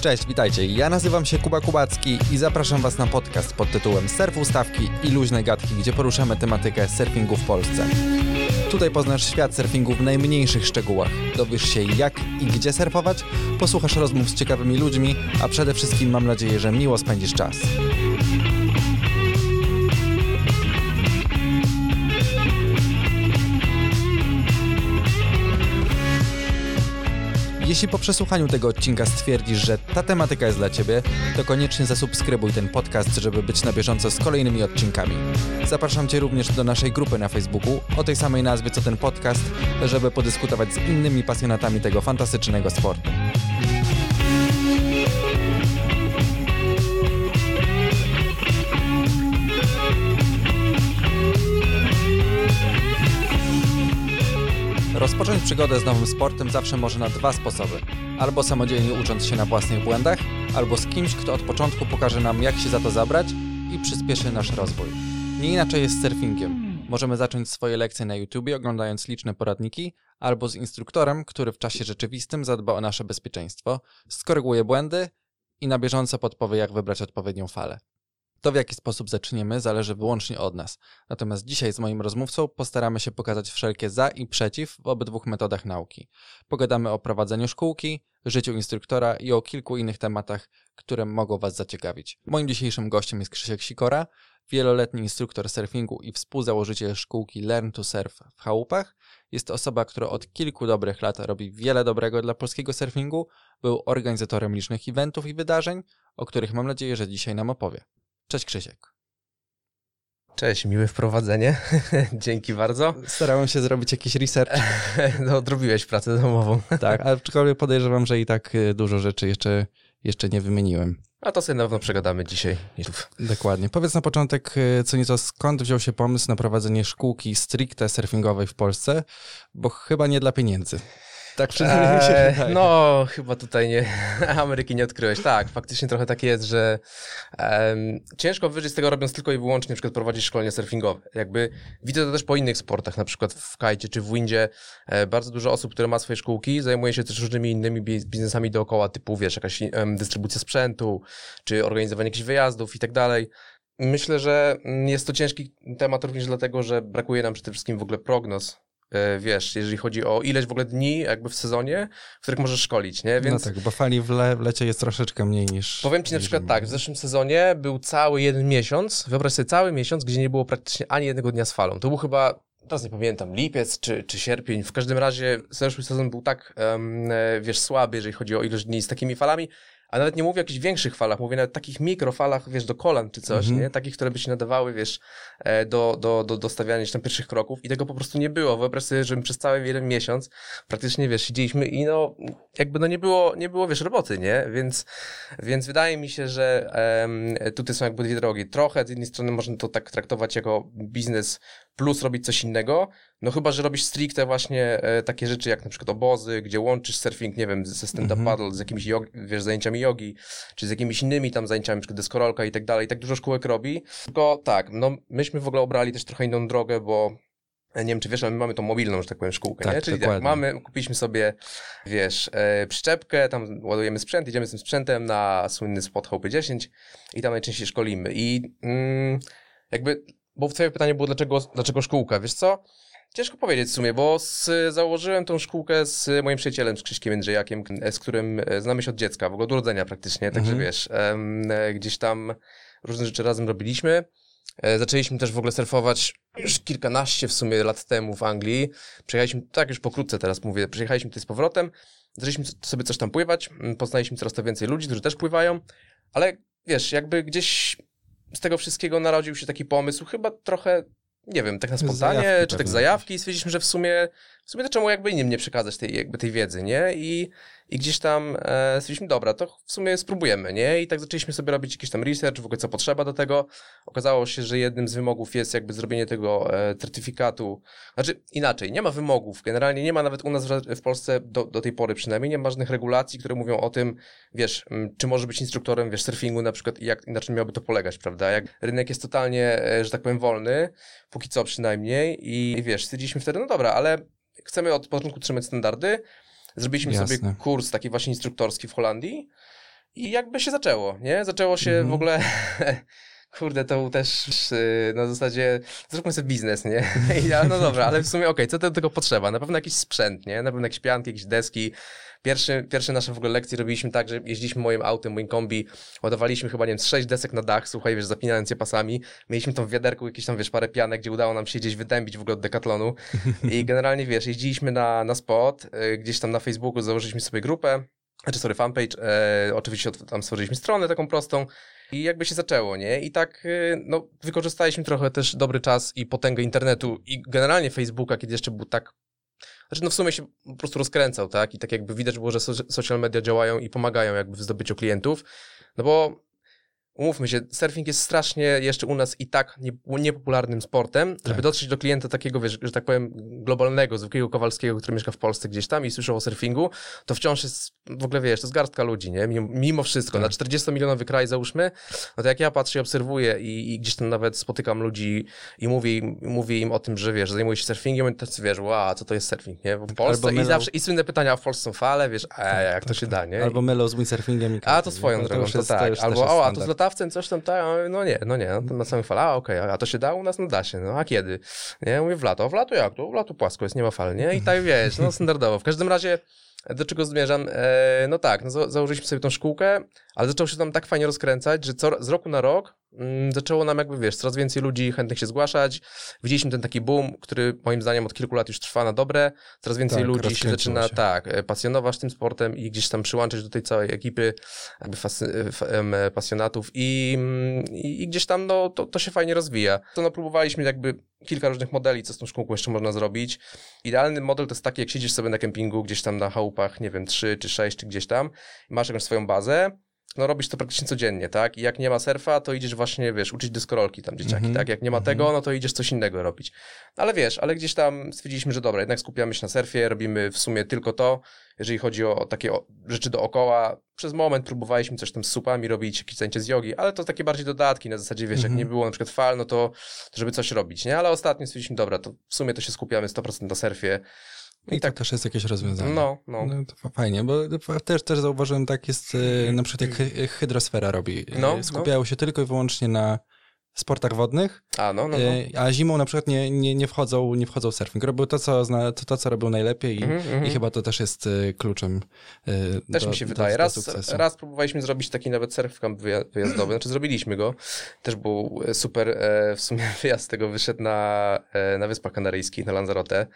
Cześć, witajcie. Ja nazywam się Kuba Kubacki i zapraszam Was na podcast pod tytułem Surf Ustawki i luźne gadki, gdzie poruszamy tematykę surfingu w Polsce. Tutaj poznasz świat surfingu w najmniejszych szczegółach. Dowiesz się jak i gdzie surfować, posłuchasz rozmów z ciekawymi ludźmi, a przede wszystkim mam nadzieję, że miło spędzisz czas. Jeśli po przesłuchaniu tego odcinka stwierdzisz, że ta tematyka jest dla Ciebie, to koniecznie zasubskrybuj ten podcast, żeby być na bieżąco z kolejnymi odcinkami. Zapraszam Cię również do naszej grupy na Facebooku o tej samej nazwie co ten podcast, żeby podyskutować z innymi pasjonatami tego fantastycznego sportu. Rozpocząć przygodę z nowym sportem zawsze może na dwa sposoby. Albo samodzielnie ucząc się na własnych błędach, albo z kimś, kto od początku pokaże nam, jak się za to zabrać i przyspieszy nasz rozwój. Nie inaczej jest z surfingiem. Możemy zacząć swoje lekcje na YouTube oglądając liczne poradniki, albo z instruktorem, który w czasie rzeczywistym zadba o nasze bezpieczeństwo, skoryguje błędy i na bieżąco podpowie, jak wybrać odpowiednią falę. To, w jaki sposób zaczniemy, zależy wyłącznie od nas. Natomiast dzisiaj z moim rozmówcą postaramy się pokazać wszelkie za i przeciw w obydwu metodach nauki. Pogadamy o prowadzeniu szkółki, życiu instruktora i o kilku innych tematach, które mogą Was zaciekawić. Moim dzisiejszym gościem jest Krzysiek Sikora, wieloletni instruktor surfingu i współzałożyciel szkółki Learn to Surf w Chałupach. Jest to osoba, która od kilku dobrych lat robi wiele dobrego dla polskiego surfingu, był organizatorem licznych eventów i wydarzeń, o których mam nadzieję, że dzisiaj nam opowie. Cześć Krzysiek. Cześć, miłe wprowadzenie. Dzięki bardzo. Starałem się zrobić jakiś research. no, odrobiłeś pracę domową. tak, aczkolwiek podejrzewam, że i tak y, dużo rzeczy jeszcze, jeszcze nie wymieniłem. A to sobie na pewno przegadamy dzisiaj. Dokładnie. Powiedz na początek y, co nieco, skąd wziął się pomysł na prowadzenie szkółki stricte surfingowej w Polsce, bo chyba nie dla pieniędzy. Tak przynajmniej mi się wydaje. No, chyba tutaj nie, Ameryki nie odkryłeś. Tak, faktycznie trochę tak jest, że um, ciężko wyżyć z tego robiąc tylko i wyłącznie na przykład prowadzić szkolenia surfingowe. Jakby widzę to też po innych sportach, na przykład w kajcie czy w windzie. E, bardzo dużo osób, które ma swoje szkółki, zajmuje się też różnymi innymi biznesami dookoła, typu wiesz, jakaś um, dystrybucja sprzętu, czy organizowanie jakichś wyjazdów i tak dalej. Myślę, że mm, jest to ciężki temat również dlatego, że brakuje nam przede wszystkim w ogóle prognoz E, wiesz, jeżeli chodzi o ileś w ogóle dni jakby w sezonie, w których możesz szkolić, nie? No Więc... No tak, bo fali w, le w lecie jest troszeczkę mniej niż... Powiem ci na przykład tak, w zeszłym sezonie był cały jeden miesiąc, wyobraź sobie cały miesiąc, gdzie nie było praktycznie ani jednego dnia z falą. To był chyba teraz nie pamiętam, lipiec czy, czy sierpień. W każdym razie zeszły sezon był tak, um, wiesz, słaby, jeżeli chodzi o ilość dni z takimi falami, a nawet nie mówię o jakichś większych falach, mówię nawet takich mikrofalach, wiesz, do kolan czy coś, mm -hmm. nie? Takich, które by się nadawały, wiesz, e, do, do, do, do stawiania tam pierwszych kroków i tego po prostu nie było. Wyobraź sobie, że przez cały jeden miesiąc praktycznie, wiesz, siedzieliśmy i no, jakby no nie było, nie było, wiesz, roboty, nie? Więc, więc wydaje mi się, że um, tutaj są jakby dwie drogi. Trochę z jednej strony można to tak traktować jako biznes plus robić coś innego, no chyba, że robisz stricte właśnie e, takie rzeczy jak na przykład obozy, gdzie łączysz surfing, nie wiem, ze stand-up mm -hmm. paddle, z jakimiś jog, wiesz, zajęciami jogi, czy z jakimiś innymi tam zajęciami, przykład deskorolka i tak dalej. Tak dużo szkółek robi. Tylko tak, no myśmy w ogóle obrali też trochę inną drogę, bo e, nie wiem, czy wiesz, ale my mamy tą mobilną, że tak powiem, szkółkę, tak, nie? Czyli tak, mamy, kupiliśmy sobie, wiesz, e, przyczepkę, tam ładujemy sprzęt, idziemy z tym sprzętem na słynny spot Hope 10 i tam najczęściej szkolimy. I mm, jakby, bo twoje pytanie było, dlaczego, dlaczego szkółka, wiesz co? Ciężko powiedzieć w sumie, bo z, założyłem tą szkółkę z moim przyjacielem, z Krzyśkiem Jędrzejakiem, z którym e, znamy się od dziecka, w ogóle od urodzenia praktycznie, także mhm. wiesz, e, gdzieś tam różne rzeczy razem robiliśmy. E, zaczęliśmy też w ogóle surfować już kilkanaście w sumie lat temu w Anglii. Przyjechaliśmy, tak już pokrótce teraz mówię, przyjechaliśmy tutaj z powrotem, zaczęliśmy sobie coś tam pływać, poznaliśmy coraz to więcej ludzi, którzy też pływają, ale wiesz, jakby gdzieś z tego wszystkiego narodził się taki pomysł, chyba trochę nie wiem, tak na spontanie, zajawki czy tak zajawki. I stwierdziliśmy, że w sumie, w sumie to czemu jakby innym nie przekazać tej, jakby tej wiedzy, nie? I, i gdzieś tam e, stwierdziliśmy, dobra, to w sumie spróbujemy, nie? I tak zaczęliśmy sobie robić jakiś tam research, w ogóle co potrzeba do tego. Okazało się, że jednym z wymogów jest jakby zrobienie tego e, certyfikatu. Znaczy inaczej, nie ma wymogów, generalnie nie ma nawet u nas w, Polsce do, do tej pory przynajmniej, nie ma żadnych regulacji, które mówią o tym, wiesz, m, czy może być instruktorem, wiesz, surfingu na przykład i jak, inaczej miałoby to polegać, prawda? Jak rynek jest totalnie, e, że tak powiem, wolny, póki co przynajmniej i wiesz, stwierdziliśmy wtedy, no dobra, ale chcemy od początku trzymać standardy, Zrobiliśmy Jasne. sobie kurs taki właśnie instruktorski w Holandii. I jakby się zaczęło, nie? Zaczęło się Mhm. w ogóle... Kurde, to też y, na zasadzie, zróbmy sobie biznes, nie? I ja, no dobra, ale w sumie okej, co do tego potrzeba? Na pewno jakiś sprzęt, nie? Na pewno jakieś pianki, jakieś deski. Pierwszy, pierwsze nasze w ogóle lekcje robiliśmy tak, że jeździliśmy moim autem, moim kombi, ładowaliśmy chyba, nie wiem, z sześć desek na dach, słuchaj, wiesz, zapinając je pasami. Mieliśmy tam w wiaderku jakieś tam, wiesz, parę pianek, gdzie udało nam się gdzieś wydębić w ogóle od Decathlonu. I generalnie, wiesz, jeździliśmy na, na spot, y, gdzieś tam na Facebooku założyliśmy sobie grupę, znaczy, sorry, fanpage, e, oczywiście tam stworzyliśmy stronę taką prostą i jakby się zaczęło, nie? I tak, y, no, wykorzystaliśmy trochę też dobry czas i potęgę internetu i generalnie Facebooka, kiedy jeszcze był tak, znaczy, no w sumie się po prostu rozkręcał, tak? I tak jakby widać było, że so, social media działają i pomagają jakby w zdobyciu klientów, no bo umówmy się, surfing jest strasznie jeszcze u nas i tak nie, niepopularnym sportem, żeby Tak. dotrzeć do klienta takiego, wiesz, że tak powiem, globalnego, zwykłego Kowalskiego, który mieszka w Polsce gdzieś tam i słyszał o surfingu, to wciąż jest, w ogóle wiesz, to jest garstka ludzi, nie? Mimo, mimo wszystko, Tak. na 40-milionowy kraj załóżmy, no to jak ja patrzę i obserwuję i, i gdzieś tam nawet spotykam ludzi i mówię, im- mówię im o tym, że wiesz, zajmuję się surfingiem, oni tacy, wiesz, wow, co to jest surfing, nie? W Polsce Albo i mylą- zawsze, i słynne pytania, a w Polsce są fale, wiesz, a jak to się da, nie? Albo mylą z windsurfingiem i A to swoją drogą, to, jest- tak. Albo, o, a to z latawcem coś tam, tak, no nie, no nie, no na samym fala, a okej, a to się da u nas? No da się, no a kiedy? Nie, mówię w lato, a w lato jak to? W lato płasko jest, nie ma fal, nie? I tak wiesz, no standardowo. W każdym razie, do czego zmierzam? E, no tak, no, za, założyliśmy sobie tą szkółkę, ale zaczęło się tam tak fajnie rozkręcać, że co, z roku na rok mm, zaczęło nam jakby, wiesz, coraz więcej ludzi chętnych się zgłaszać. Widzieliśmy ten taki boom, który moim zdaniem od kilku lat już trwa na dobre. Coraz więcej Tak, ludzi się zaczyna, się. tak, e, pasjonować tym sportem i gdzieś tam przyłączyć do tej całej ekipy jakby fasy, em, e, pasjonatów i, mm, i, i gdzieś tam no, to, to się fajnie rozwija. To no, próbowaliśmy jakby kilka różnych modeli, co z tą szkółką jeszcze można zrobić. Idealny model to jest taki, jak siedzisz sobie na kempingu gdzieś tam na chałupach, nie wiem, trzy czy sześć, czy gdzieś tam masz jakąś swoją bazę, no robisz to praktycznie codziennie, tak? I jak nie ma surfa, to idziesz właśnie, wiesz, uczyć dyskorolki tam dzieciaki, Mhm, tak? Jak nie ma mhm. tego, no to idziesz coś innego robić. Ale wiesz, ale gdzieś tam stwierdziliśmy, że dobra, jednak skupiamy się na surfie, robimy w sumie tylko to, jeżeli chodzi o takie rzeczy dookoła. Przez moment próbowaliśmy coś tam z supami robić, jakieś zajęcie z jogi, ale to takie bardziej dodatki, na zasadzie, wiesz, jak Mhm. nie było na przykład fal, no to, to żeby coś robić, nie? Ale ostatnio stwierdziliśmy, dobra, to w sumie to się skupiamy 100% na surfie. I tak też jest jakieś rozwiązanie. No, no. No, to fa- fajnie, bo też, też zauważyłem, tak jest e, na przykład jak hy- hydrosfera robi. E, No, no. Skupiają się tylko i wyłącznie na sportach wodnych, A, no, no, no. e, a zimą na przykład nie, nie, nie, wchodzą, nie wchodzą w surfing. Robią to, co, zna, to, to, co robią najlepiej i, Mhm, mhm. i chyba to też jest kluczem Też do, mi się do, wydaje. do Raz, sukcesu. raz próbowaliśmy zrobić taki nawet surf camp wyja- wyjazdowy, znaczy zrobiliśmy go. Też był super, w sumie wyjazd tego wyszedł na, na Wyspach Kanaryjskich, na Lanzarote.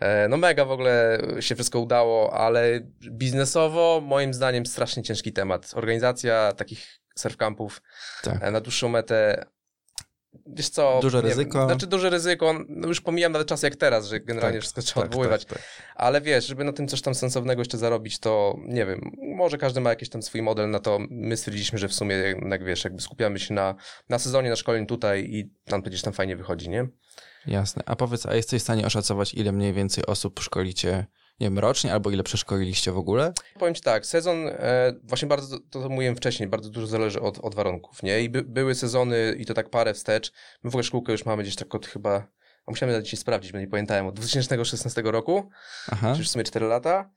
E, No mega w ogóle się wszystko udało, ale biznesowo moim zdaniem strasznie ciężki temat. Organizacja takich surf campów Tak. e, na dłuższą metę Wiesz co? Duże ryzyko. Wiem, znaczy duże ryzyko, no już pomijam nawet czas jak teraz, że generalnie Tak, wszystko trzeba tak, odwoływać. tak, tak. Ale wiesz, żeby na tym coś tam sensownego jeszcze zarobić, to nie wiem, może każdy ma jakiś tam swój model na to. My stwierdziliśmy, że w sumie, jak wiesz, jakby skupiamy się na, na sezonie, na szkoleniu tutaj i tam gdzieś tam fajnie wychodzi, nie? Jasne. A powiedz, a jesteś w stanie oszacować, ile mniej więcej osób szkolicie, nie wiem, rocznie, albo ile przeszkoliliście w ogóle? Powiem ci tak, sezon, e, właśnie bardzo, to co mówiłem wcześniej, bardzo dużo zależy od, od warunków, nie? I by, były sezony, i to tak parę wstecz. My w ogóle szkółkę już mamy gdzieś tak od chyba, a musiałem dzisiaj sprawdzić, bo nie pamiętałem, od 2016 roku, Aha. czyli w sumie 4 lata.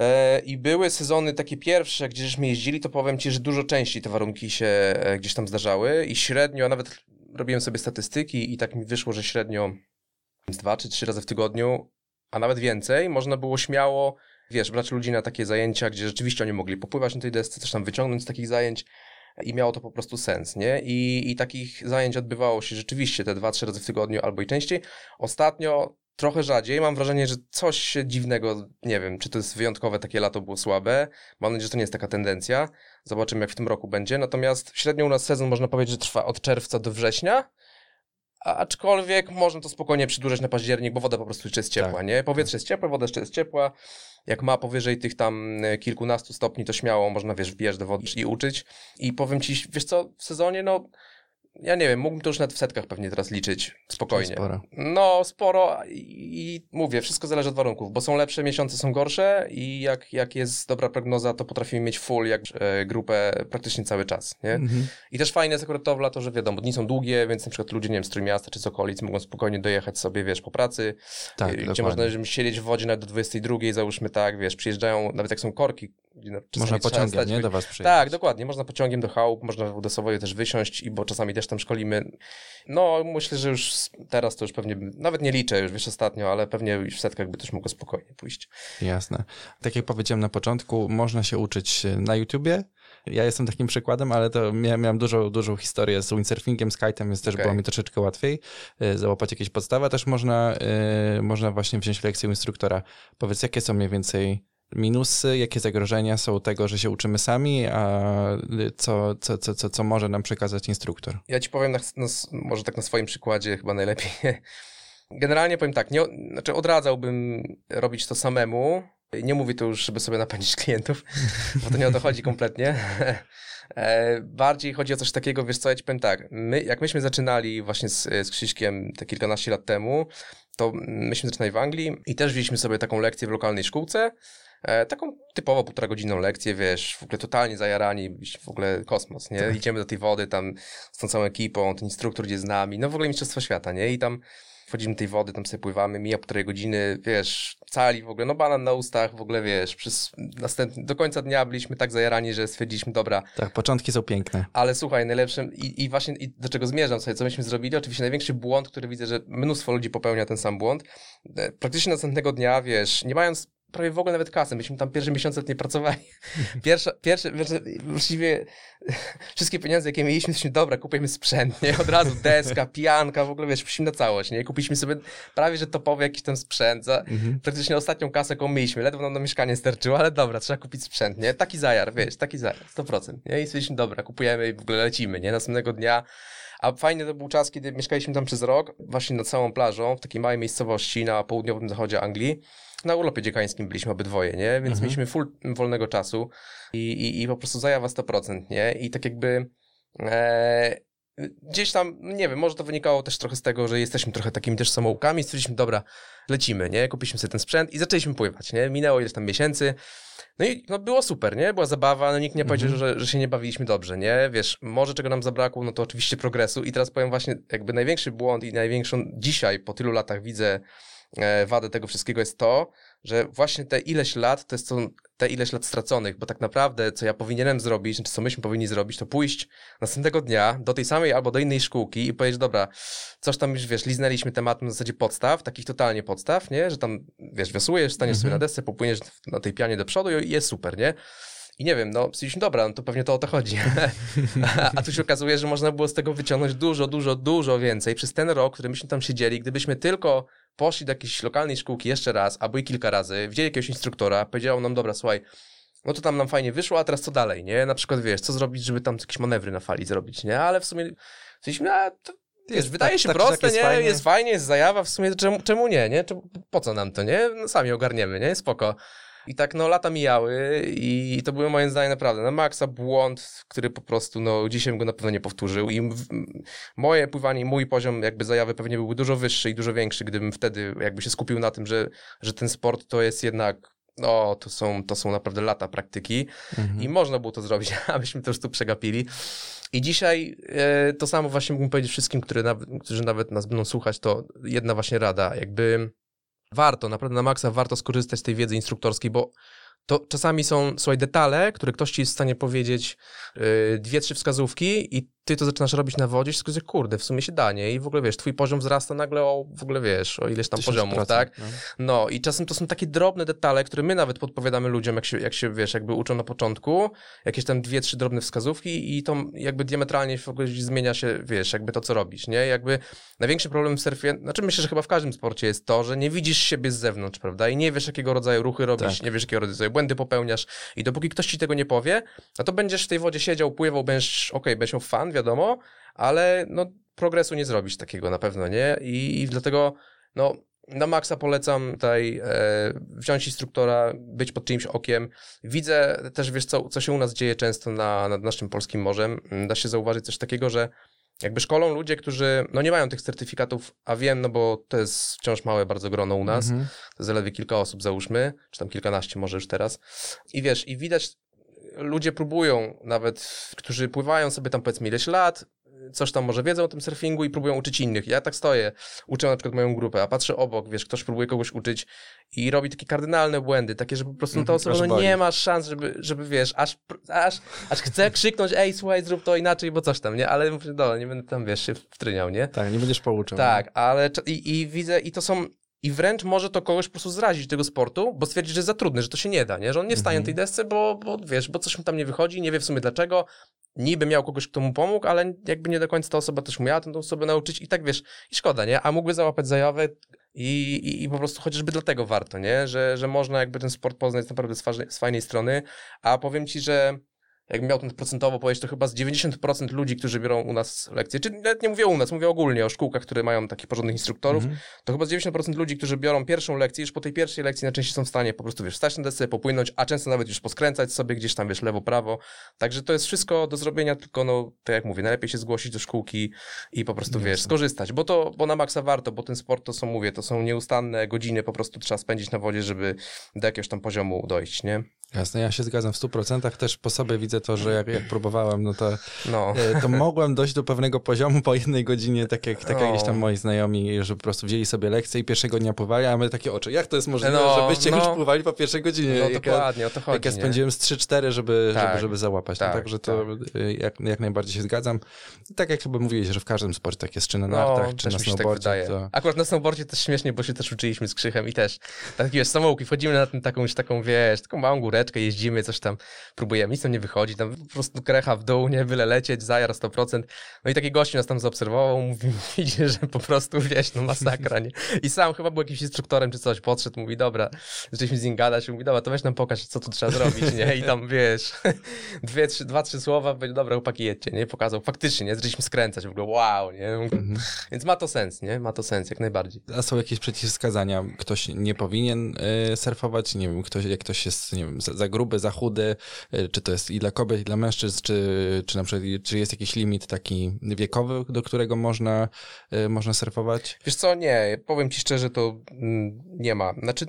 E, I były sezony takie pierwsze, gdzie żeśmy jeździli, to powiem ci, że dużo częściej te warunki się e, gdzieś tam zdarzały i średnio, a nawet robiłem sobie statystyki i tak mi wyszło, że średnio dwa czy trzy razy w tygodniu, a nawet więcej, można było śmiało, wiesz, brać ludzi na takie zajęcia, gdzie rzeczywiście oni mogli popływać na tej desce, coś tam wyciągnąć z takich zajęć i miało to po prostu sens, nie? I, i takich zajęć odbywało się rzeczywiście te dwa, trzy razy w tygodniu albo i częściej. Ostatnio trochę rzadziej. Mam wrażenie, że coś dziwnego, nie wiem, czy to jest wyjątkowe, takie lato było słabe. Mam nadzieję, że to nie jest taka tendencja. Zobaczymy, jak w tym roku będzie. Natomiast średnio u nas sezon, można powiedzieć, że trwa od czerwca do września. Aczkolwiek można to spokojnie przedłużać na październik, bo woda po prostu jeszcze jest ciepła, Tak. nie? Powietrze jest ciepłe, woda jeszcze jest ciepła. Jak ma powyżej tych tam e, kilkunastu stopni, to śmiało można, wiesz, wbijać do wody i uczyć. I powiem ci, wiesz co, w sezonie, no, ja nie wiem, mógłbym to już nawet w setkach pewnie teraz liczyć spokojnie. Sporo. No, sporo i, i mówię, wszystko zależy od warunków, bo są lepsze miesiące, są gorsze i jak, jak jest dobra prognoza, to potrafimy mieć full jak e, grupę praktycznie cały czas, nie? Mhm. I też fajne jest akurat to w lato, że wiadomo, dni są długie, więc na przykład ludzie, nie wiem, z Trójmiasta czy z okolic mogą spokojnie dojechać sobie, wiesz, po pracy, Tak, gdzie dokładnie. można żeby siedzieć w wodzie nawet do 22, załóżmy tak, wiesz, przyjeżdżają, nawet jak są korki, Można pociągiem, stać, nie? Do was przyjechać. tak, dokładnie. Można pociągiem do chałup, można do Sowoju też wysiąść, i bo czasami też tam szkolimy. No, myślę, że już teraz to już pewnie, nawet nie liczę już, wiesz, ostatnio, ale pewnie już w setkach by też mogło spokojnie pójść. Jasne. Tak jak powiedziałem na początku, można się uczyć na YouTubie. Ja jestem takim przykładem, ale to miałem, miałem dużą, dużą historię z windsurfingiem, z kite'em, więc też Okej. było mi troszeczkę łatwiej y, załapać jakieś podstawy. Też można, y, można właśnie wziąć lekcję instruktora. Powiedz, jakie są mniej więcej minusy, jakie zagrożenia są tego, że się uczymy sami, a co, co, co, co, co może nam przekazać instruktor? Ja ci powiem, na, może tak na swoim przykładzie chyba najlepiej. Generalnie powiem tak, nie, znaczy odradzałbym robić to samemu. Nie mówię to już, żeby sobie napędzić klientów, bo to nie o to chodzi kompletnie. E, Bardziej chodzi o coś takiego, wiesz co, ja ci powiem tak, my, jak myśmy zaczynali właśnie z, z Krzyśkiem te kilkanaście lat temu, to myśmy zaczynali w Anglii i też wzięliśmy sobie taką lekcję w lokalnej szkółce, e, taką typowo półtora godzinną lekcję, wiesz, w ogóle totalnie zajarani, w ogóle kosmos, nie? Tak. Idziemy do tej wody tam z tą całą ekipą, ten instruktor idzie z nami, no w ogóle mistrzostwo świata, nie? I tam wchodzimy do tej wody, tam sobie pływamy, mija półtorej godziny, wiesz, cali w ogóle, no banan na ustach, w ogóle, wiesz, przez następny, do końca dnia byliśmy tak zajarani, że stwierdziliśmy, dobra, Tak, początki są piękne. ale słuchaj, najlepszym i, i właśnie i do czego zmierzam sobie, co myśmy zrobili, oczywiście największy błąd, który widzę, że mnóstwo ludzi popełnia ten sam błąd, e, praktycznie następnego dnia, wiesz, nie mając prawie w ogóle nawet kasy, myśmy tam pierwsze miesiące nie pracowali. Pierwsza, pierwsze, pierwsze, właściwie wszystkie pieniądze, jakie mieliśmy, to dobra, kupujemy sprzęt, nie? Od razu deska, pijanka, w ogóle, wiesz, poszliśmy na całość, nie? Kupiliśmy sobie prawie, że topowy jakiś tam sprzęt za Mhm. praktycznie ostatnią kasę, jaką mieliśmy, ledwo nam na mieszkanie starczyło, ale dobra, trzeba kupić sprzęt, nie? Taki zajar, wiesz, taki zajar, 100%, nie? I stwierdziliśmy, dobra, kupujemy i w ogóle lecimy, nie? Następnego dnia a fajny to był czas, kiedy mieszkaliśmy tam przez rok, właśnie nad całą plażą, w takiej małej miejscowości na południowym zachodzie Anglii. Na urlopie dziekańskim byliśmy obydwoje, nie? Więc Mhm. mieliśmy full wolnego czasu i, i, i po prostu zajawa 100%, nie? I tak jakby e, gdzieś tam, no nie wiem, może to wynikało też trochę z tego, że jesteśmy trochę takimi też samoukami, stwierdziliśmy, dobra, lecimy, nie? Kupiliśmy sobie ten sprzęt i zaczęliśmy pływać, nie? Minęło ileś tam miesięcy, no i no, było super, nie? Była zabawa, no nikt nie powiedział, że, że się nie bawiliśmy dobrze, nie? Wiesz, może czego nam zabrakło, no to oczywiście progresu i teraz powiem właśnie, jakby największy błąd i największą dzisiaj po tylu latach widzę e, wadę tego wszystkiego jest to, że właśnie te ileś lat, to jest to, te ileś lat straconych, bo tak naprawdę co ja powinienem zrobić, czy co myśmy powinni zrobić, to pójść następnego dnia do tej samej albo do innej szkółki i powiedzieć, dobra, coś tam już, wiesz, liznęliśmy tematem w zasadzie podstaw, takich totalnie podstaw, nie? Że tam, wiesz, wiosłujesz, staniesz sobie na Mhm. desce, popłyniesz na tej pianie do przodu i jest super, nie? I nie wiem, no stwierdziliśmy, dobra, no to pewnie to o to chodzi. A tu się okazuje, że można było z tego wyciągnąć dużo, dużo, dużo więcej. Przez ten rok, który myśmy tam siedzieli, gdybyśmy tylko poszli do jakiejś lokalnej szkółki jeszcze raz, albo i kilka razy, wzięli jakiegoś instruktora, powiedział nam, dobra, słuchaj, no to tam nam fajnie wyszło, a teraz co dalej, nie? Na przykład, wiesz, co zrobić, żeby tam jakieś manewry na fali zrobić, nie? Ale w sumie stwierdziliśmy, a to Wiesz, Jest wydaje tak- się tak, proste, tak, jest nie? fajnie. Jest fajnie, jest zajawa, w sumie czemu, czemu nie, nie? Czemu, po co nam to, nie? No, sami ogarniemy, nie? Spoko. I tak, no, lata mijały i to były moim zdaniem naprawdę na maksa błąd, który po prostu, no, dzisiaj bym go na pewno nie powtórzył i moje pływanie i mój poziom jakby zajawy pewnie byłby dużo wyższy i dużo większy, gdybym wtedy jakby się skupił na tym, że, że ten sport to jest jednak, no, to są, to są naprawdę lata praktyki Mhm. i można było to zrobić, a myśmy to już tu przegapili. I dzisiaj e, to samo właśnie mógłbym powiedzieć wszystkim, które nawet, którzy nawet nas będą słuchać, to jedna właśnie rada, jakby warto, naprawdę na maksa warto skorzystać z tej wiedzy instruktorskiej, bo to czasami są, słuchaj, detale, które ktoś ci jest w stanie powiedzieć, yy, dwie, trzy wskazówki i ty to zaczynasz robić na wodzie sobie mówisz, kurde, w sumie się da, nie? I w ogóle, wiesz, twój poziom wzrasta nagle o, w ogóle, wiesz, o ileś tam 1000%, poziomów, tak? no. No i czasem to są takie drobne detale, które my nawet podpowiadamy ludziom, jak się, jak się wiesz, jakby uczą na początku, jakieś tam dwie, trzy drobne wskazówki i to jakby diametralnie w ogóle zmienia się, wiesz, jakby to, co robisz, nie? Jakby największy problem w surfie, znaczy myślę, że chyba w każdym sporcie jest to, że nie widzisz siebie z zewnątrz, prawda? I nie wiesz, jakiego rodzaju ruchy robisz, Tak. nie wiesz, jakiego rodzaju błędy popełniasz i dopóki ktoś ci tego nie powie, no to będziesz w tej wodzie siedział, pływał, będziesz, okej, będziesz miał fan, wiadomo, ale no progresu nie zrobisz takiego na pewno, nie? I, i dlatego, no, na maksa polecam tutaj e, wziąć instruktora, być pod czyimś okiem. Widzę też, wiesz, co, co się u nas dzieje często na, nad naszym polskim morzem. Mm, Da się zauważyć coś takiego, że jakby szkolą ludzie, którzy no nie mają tych certyfikatów, a wiem, no bo to jest wciąż małe bardzo grono u nas, Mhm. to zaledwie kilka osób załóżmy, czy tam kilkanaście może już teraz. I wiesz, i widać, ludzie próbują nawet, którzy pływają sobie tam powiedzmy ileś lat, coś tam może wiedzą o tym surfingu i próbują uczyć innych. Ja tak stoję, uczę na przykład moją grupę, a patrzę obok, wiesz, ktoś próbuje kogoś uczyć i robi takie kardynalne błędy, takie, że po prostu no, ta Mhm, osoba no, nie ma szans, żeby, żeby wiesz, aż, aż, aż chce krzyknąć, ej, słuchaj, zrób to inaczej, bo coś tam, nie? Ale mówię, no, nie będę tam, wiesz, się wtryniał, nie? Tak, nie będziesz pouczał. Tak, ale i, i widzę, i to są. I wręcz może to kogoś po prostu zrazić tego sportu, bo stwierdzi, że jest za trudny, że to się nie da, nie? Że on nie wstanie Mhm. na tej desce, bo, bo wiesz, bo coś mu tam nie wychodzi, nie wie w sumie dlaczego. Niby miał kogoś, kto mu pomógł, ale jakby nie do końca ta osoba też umiała tę osobę nauczyć i tak wiesz, i szkoda, nie? A mógłby załapać zajawę i, i, i po prostu chociażby dlatego warto, nie? Że, że można jakby ten sport poznać naprawdę z, z fajnej strony, a powiem ci, że jakbym miał ten procentowo powiedzieć, to chyba z 90% ludzi, którzy biorą u nas lekcje, czy nawet nie mówię u nas, mówię ogólnie o szkółkach, które mają takich porządnych instruktorów, Mhm. to chyba z 90% ludzi, którzy biorą pierwszą lekcję, już po tej pierwszej lekcji najczęściej są w stanie po prostu, wiesz, stać na desce, popłynąć, a często nawet już poskręcać sobie gdzieś tam, wiesz, lewo, prawo. Także to jest wszystko do zrobienia, tylko no, tak jak mówię, najlepiej się zgłosić do szkółki i po prostu, wiesz, Jasne. skorzystać, bo to, bo na maksa warto, bo ten sport to są, mówię, to są nieustanne godziny, po prostu trzeba spędzić na wodzie, żeby do jakiegoś tam poziomu dojść, nie? Jasne, ja się zgadzam w 100%. Też po sobie widzę to, że jak, jak próbowałem, no to, No. e, to mogłem dojść do pewnego poziomu po jednej godzinie, tak jak, tak jak No. gdzieś tam moi znajomi, że po prostu wzięli sobie lekcję i pierwszego dnia pływali, a my takie oczy, jak to jest możliwe, No, żebyście no. już pływali po pierwszej godzinie? No jak dokładnie, o to chodzi, jak ja spędziłem z 3-4, żeby, Tak, żeby, żeby załapać. tak, no, także to e, jak, jak najbardziej się zgadzam. Tak jak chyba mówiłeś, że w każdym sporcie tak jest, czy na nartach, czy na tak snowboardzie. to... Akurat na snowboardzie też śmiesznie, bo się też uczyliśmy z Krzychem i też tak wiesz, samouki, wchodzimy na ten, taką już taką, wiesz, taką małą góreczkę, jeździmy, coś tam próbujemy, nic tam nie wychodzi, tam po prostu krecha w dół, nie, byle lecieć, zajar 100%. No i taki gościu nas tam zaobserwował, mówi, widzi, że po prostu, wiesz, no masakra, nie? I sam chyba był jakimś instruktorem czy coś, podszedł, mówi, dobra, zaczęliśmy z nim gadać, mówi, dobra, to weź nam pokaż, co tu trzeba zrobić, nie? I tam, wiesz, dwie, trzy, dwa, trzy słowa, powiedział, dobra, chłopaki, jedźcie, nie? Pokazał, faktycznie, nie? Zaczęliśmy skręcać, w ogóle, wow, nie? Mhm. Więc ma to sens, nie? Ma to sens, jak najbardziej. A są jakieś przeciwwskazania? Ktoś nie powinien y, surfować? Nie wiem, ktoś, jak ktoś jest nie wiem, za, za gruby, za chudy, y, czy to jest i dla kobiet, i dla mężczyzn, czy, czy na przykład czy jest jakiś limit taki wiekowy, do którego można, y, można surfować? Wiesz co, nie, powiem ci szczerze, to mm, nie ma. Znaczy,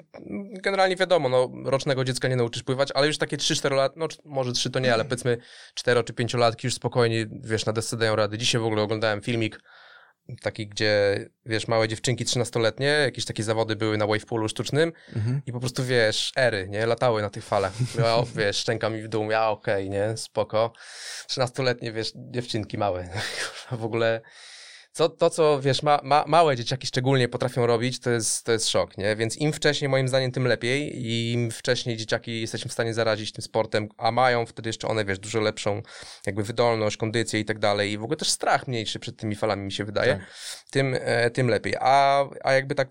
generalnie wiadomo, no, rocznego dziecka nie nauczysz pływać, ale już takie 3-4 lat, no może 3 to nie, ale powiedzmy 4 czy 5 latki już spokojnie, wiesz, na desce dają rady. Dzisiaj w ogóle oglądałem filmik taki, gdzie, wiesz, małe dziewczynki 13-letnie, jakieś takie zawody były na wavepoolu sztucznym Mhm. i po prostu, wiesz, ery, nie, latały na tych falach. Ja, wiesz, szczęka mi w dół, ja okej, nie, spoko. 13-letnie, wiesz, dziewczynki małe. w ogóle co, to, co wiesz, ma, ma, małe dzieciaki szczególnie potrafią robić, to jest, to jest szok, nie? Więc im wcześniej, moim zdaniem, tym lepiej. I im wcześniej dzieciaki jesteśmy w stanie zarazić tym sportem, a mają wtedy jeszcze one, wiesz, dużo lepszą jakby wydolność, kondycję i tak dalej. I w ogóle też strach mniejszy przed tymi falami, mi się wydaje. Tak. Tym, e, tym lepiej. A, a jakby tak,